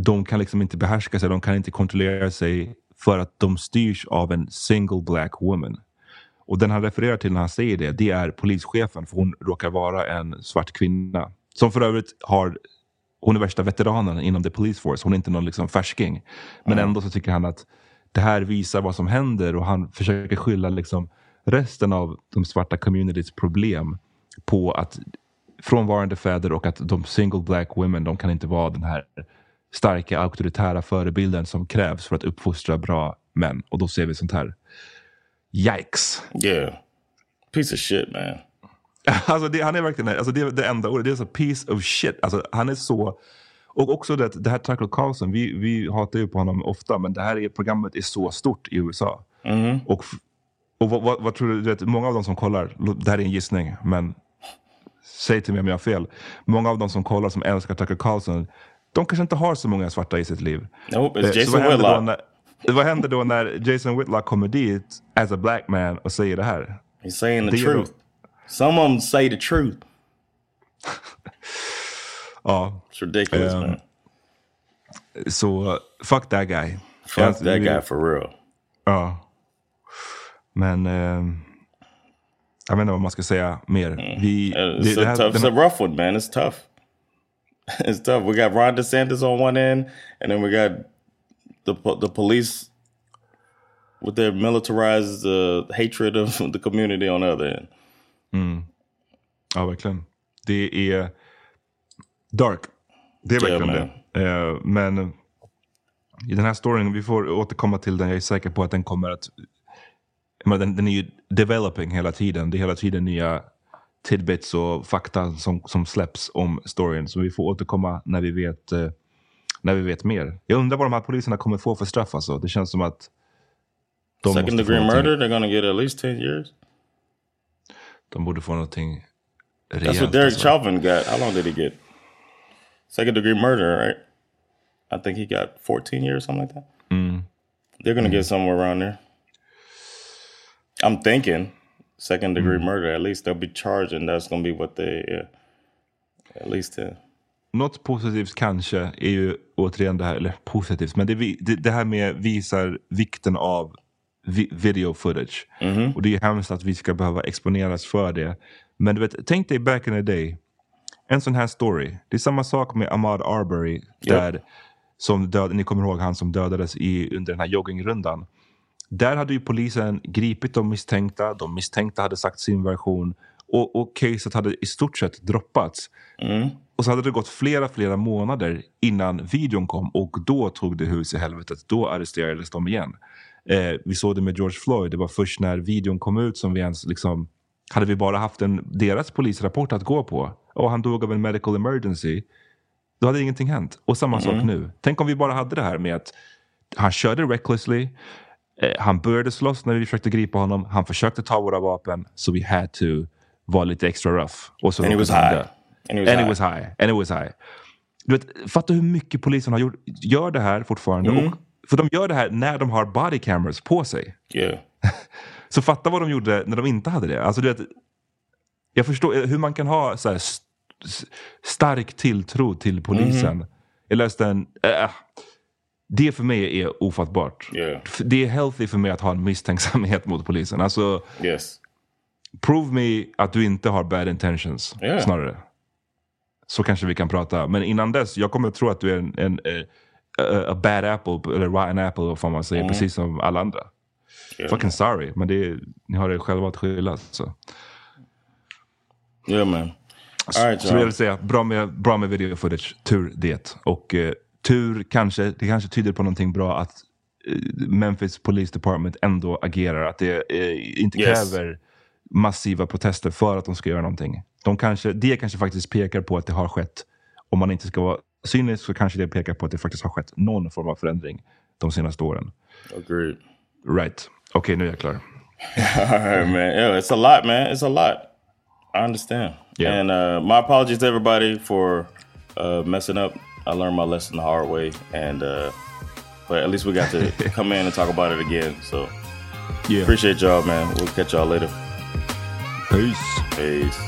de kan liksom inte behärska sig, de kan inte kontrollera sig för att de styrs av en single black woman. Och den han refererar till när han säger det, det är polischefen, för hon råkar vara en svart kvinna. Som för övrigt har, hon är värsta veteranen inom the police force, hon är inte någon liksom färsking. Men ändå så tycker han att det här visar vad som händer och han försöker skylla liksom resten av de svarta communities problem på att frånvarande fäder och att de single black women, de kan inte vara den här starka auktoritära förebilden som krävs för att uppfostra bra män. Och då ser vi sånt här. Yikes! Yeah. Piece of shit, man. Alltså det, han är verkligen, alltså det, det enda ordet, det är så piece of shit. Alltså han är så... Och också det, det här Tucker Carlson, vi, vi hatar ju på honom ofta, men det här är, programmet är så stort i USA. Och, f- och vad, vad, vad tror du, du vet, många av de som kollar, det här är en gissning, men säg till mig om jag har fel. Många av de som kollar som älskar Tucker Carlson, de kanske inte har så många svarta i sitt liv. Nope, it's Eh, så Jason vad Whitlock. när- Vad händer då när Jason Whitlock kommer dit as a black man och säger det här? He's saying the Det truth. Some of them say the truth. Ja, It's ridiculous, Um, man. så fuck that guy. Fuck Alltså, that vi- guy for real. Ja. Men ehm, jag vet inte vad man ska säga mer. Vi, Uh, det- It's, det här- tough, den it's a rough one, man. It's tough. It's tough. We got Ron DeSantis on one end, and then we got the the police with their militarized uh, hatred of the community on the other end. Ja, verkligen. Det är dark. Det är verkligen det. Eh, men i den här storyn, vi får återkomma till den. Jag är säker på att den kommer att... menar, Den, den är ju developing hela tiden. Det är hela tiden nya tidbits och fakta som, som släpps om storyn. Så vi får återkomma när vi vet, eh, när vi vet mer. Jag undrar vad de här poliserna kommer få för straff. Alltså. Det känns som att de Second degree murder, they're gonna get at least ten years. De borde få någonting That's rejält. what Derek alltså. Chauvin got. How long did he get? Second degree murder, right? I think he got 14 years, something like that. They're going to get somewhere around there. I'm thinking second degree murder. At least they'll be charged, and that's going to be what they, yeah, at least uh, 10. Något positivt kanske är ju återigen det här, eller positivt, men det, det, det här med visar vikten av vi, video footage. Och det är hemskt att vi ska behöva exponeras för det. Men du vet, tänk dig back in the day, en sån här story. Det är samma sak med Ahmad Arbery, där, som död, ni kommer ihåg han som dödades i, under den här joggingrundan. Där hade ju polisen gripit de misstänkta, de misstänkta hade sagt sin version och, och caset hade i stort sett droppats. Och så hade det gått flera, flera månader innan videon kom och då tog det hus i helvetet. Då arresterades de igen. Eh, vi såg det med George Floyd. Det var först när videon kom ut som vi ens liksom... Hade vi bara haft en, deras polisrapport att gå på och han dog av en medical emergency. Då hade ingenting hänt. Och samma sak nu. Tänk om vi bara hade det här med att han körde recklessly. Eh, han började slåss när vi försökte gripa honom. Han försökte ta våra vapen. Så vi had to vara lite extra rough. Och så And he was high. dö. And he was And high. it was high. And it was high. Du vet, fatta hur mycket polisen har gjort, gör det här fortfarande. Mm. Och, för de gör det här när de har body cameras på sig. Yeah. Så fatta vad de gjorde när de inte hade det. Alltså, du vet, jag förstår eh, hur man kan ha så här, st- stark tilltro till polisen. Mm-hmm. Jag läste en... Äh, det för mig är ofattbart. Yeah. Det är healthy för mig att ha en misstänksamhet mot polisen. Alltså, Yes. prove me att du inte har bad intentions. Yeah. Snarare. Så kanske vi kan prata. Men innan dess, jag kommer att tro att du är en, en, eh, a, a bad apple, eller rotten apple, fan man säger, precis som alla andra. Yeah. Fucking sorry, men det är, ni har er själva att skylla. Så, Yeah, man. All right, så jag y'all. vill säga, bra med, bra med video footage, tur det. Och eh, tur kanske, det kanske tyder på någonting bra att eh, Memphis Police Department ändå agerar. Att det eh, inte Yes. kräver massiva protester för att de ska göra någonting. De kanske, det kanske faktiskt pekar på att det har skett. Om man inte ska vara cynisk så kanske det pekar på att det faktiskt har skett någon form av förändring de senaste åren. Agreed. Right. Okej, okay, nu är jag klar. All right, man. Yeah, it's a lot, man. It's a lot. I understand. Yeah. And uh, my apologies to everybody for uh, messing up. I learned my lesson the hard way, and uh, but at least we got to come in and talk about it again. So yeah, appreciate y'all, man. We'll catch y'all later. Peace. Peace.